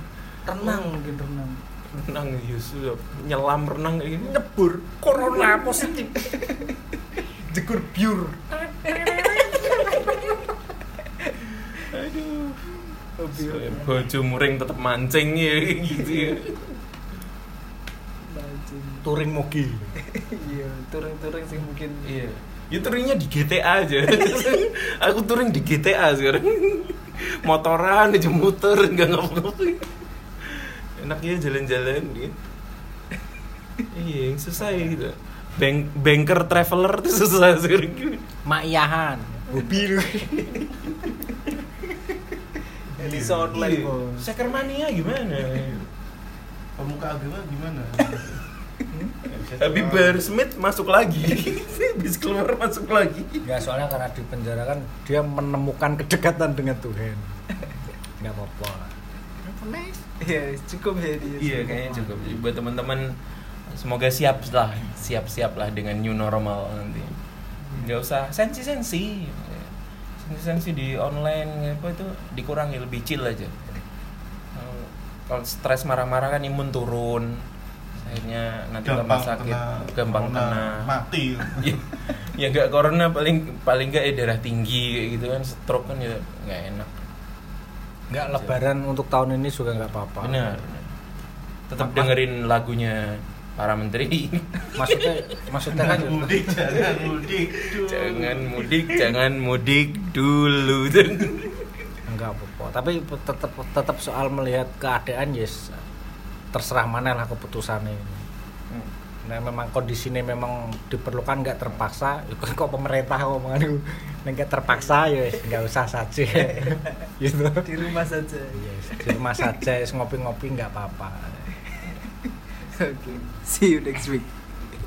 Speaker 1: Renang mungkin renang.
Speaker 2: Renang Yusuf nyelam renang kayak gini
Speaker 3: nyebur. Corona positif. <laughs> Jegur biur.
Speaker 2: Aduh.
Speaker 1: Hobi
Speaker 2: bojo muring tetap mancing ya gitu ya.
Speaker 1: Mancing.
Speaker 3: touring mogi
Speaker 1: Iya, touring-touring sih mungkin.
Speaker 2: iya. Ya touringnya di GTA aja. <laughs> Aku touring di GTA sekarang. Motoran aja muter nggak ngapa-ngapain enaknya jalan-jalan gitu iya yang susah ya gitu Bank, banker traveler tuh susah sekarang gitu.
Speaker 3: makiyahan hobi lu
Speaker 1: Elisa online
Speaker 2: Iya.
Speaker 1: bos.
Speaker 2: Sekermania gimana?
Speaker 4: Pemuka agama gimana?
Speaker 2: Habib Bahar Smith masuk lagi. Habis keluar masuk lagi.
Speaker 3: ya soalnya karena di penjara kan dia menemukan kedekatan dengan Tuhan nggak apa-apa
Speaker 1: Iya, cukup ya dia.
Speaker 2: Iya kayaknya cukup. Jadi buat teman-teman semoga siap lah, siap-siap lah dengan new normal nanti. Nggak usah sensi-sensi. Sensi-sensi di online apa itu dikurangi lebih chill aja. Kalau- Kalau stres marah-marah kan imun turun. Akhirnya nanti tambah sakit, gampang kena.
Speaker 4: mati. <laughs>
Speaker 2: Iya. ya nggak corona paling paling nggak ya darah tinggi kayak gitu kan stroke kan ya nggak enak
Speaker 3: nggak lebaran untuk tahun ini juga nggak apa-apa.
Speaker 2: Benar. Tetap
Speaker 3: Mas-
Speaker 2: dengerin lagunya para menteri.
Speaker 3: Maksudnya maksudnya kan
Speaker 4: mudik jangan <laughs> mudik
Speaker 2: jangan mudik jangan mudik dulu.
Speaker 3: Enggak apa-apa. Tapi tetap tetap soal melihat keadaan yes terserah mana lah keputusannya nah memang kondisinya memang diperlukan nggak terpaksa. <laughs> Kok kok pemerintah ngomongan itu nggak terpaksa ya nggak usah saja. <laughs> Gitu.
Speaker 1: Di rumah saja.
Speaker 3: Yes, di rumah saja ngopi-ngopi nggak apa-apa. <laughs>
Speaker 1: Oke see you next week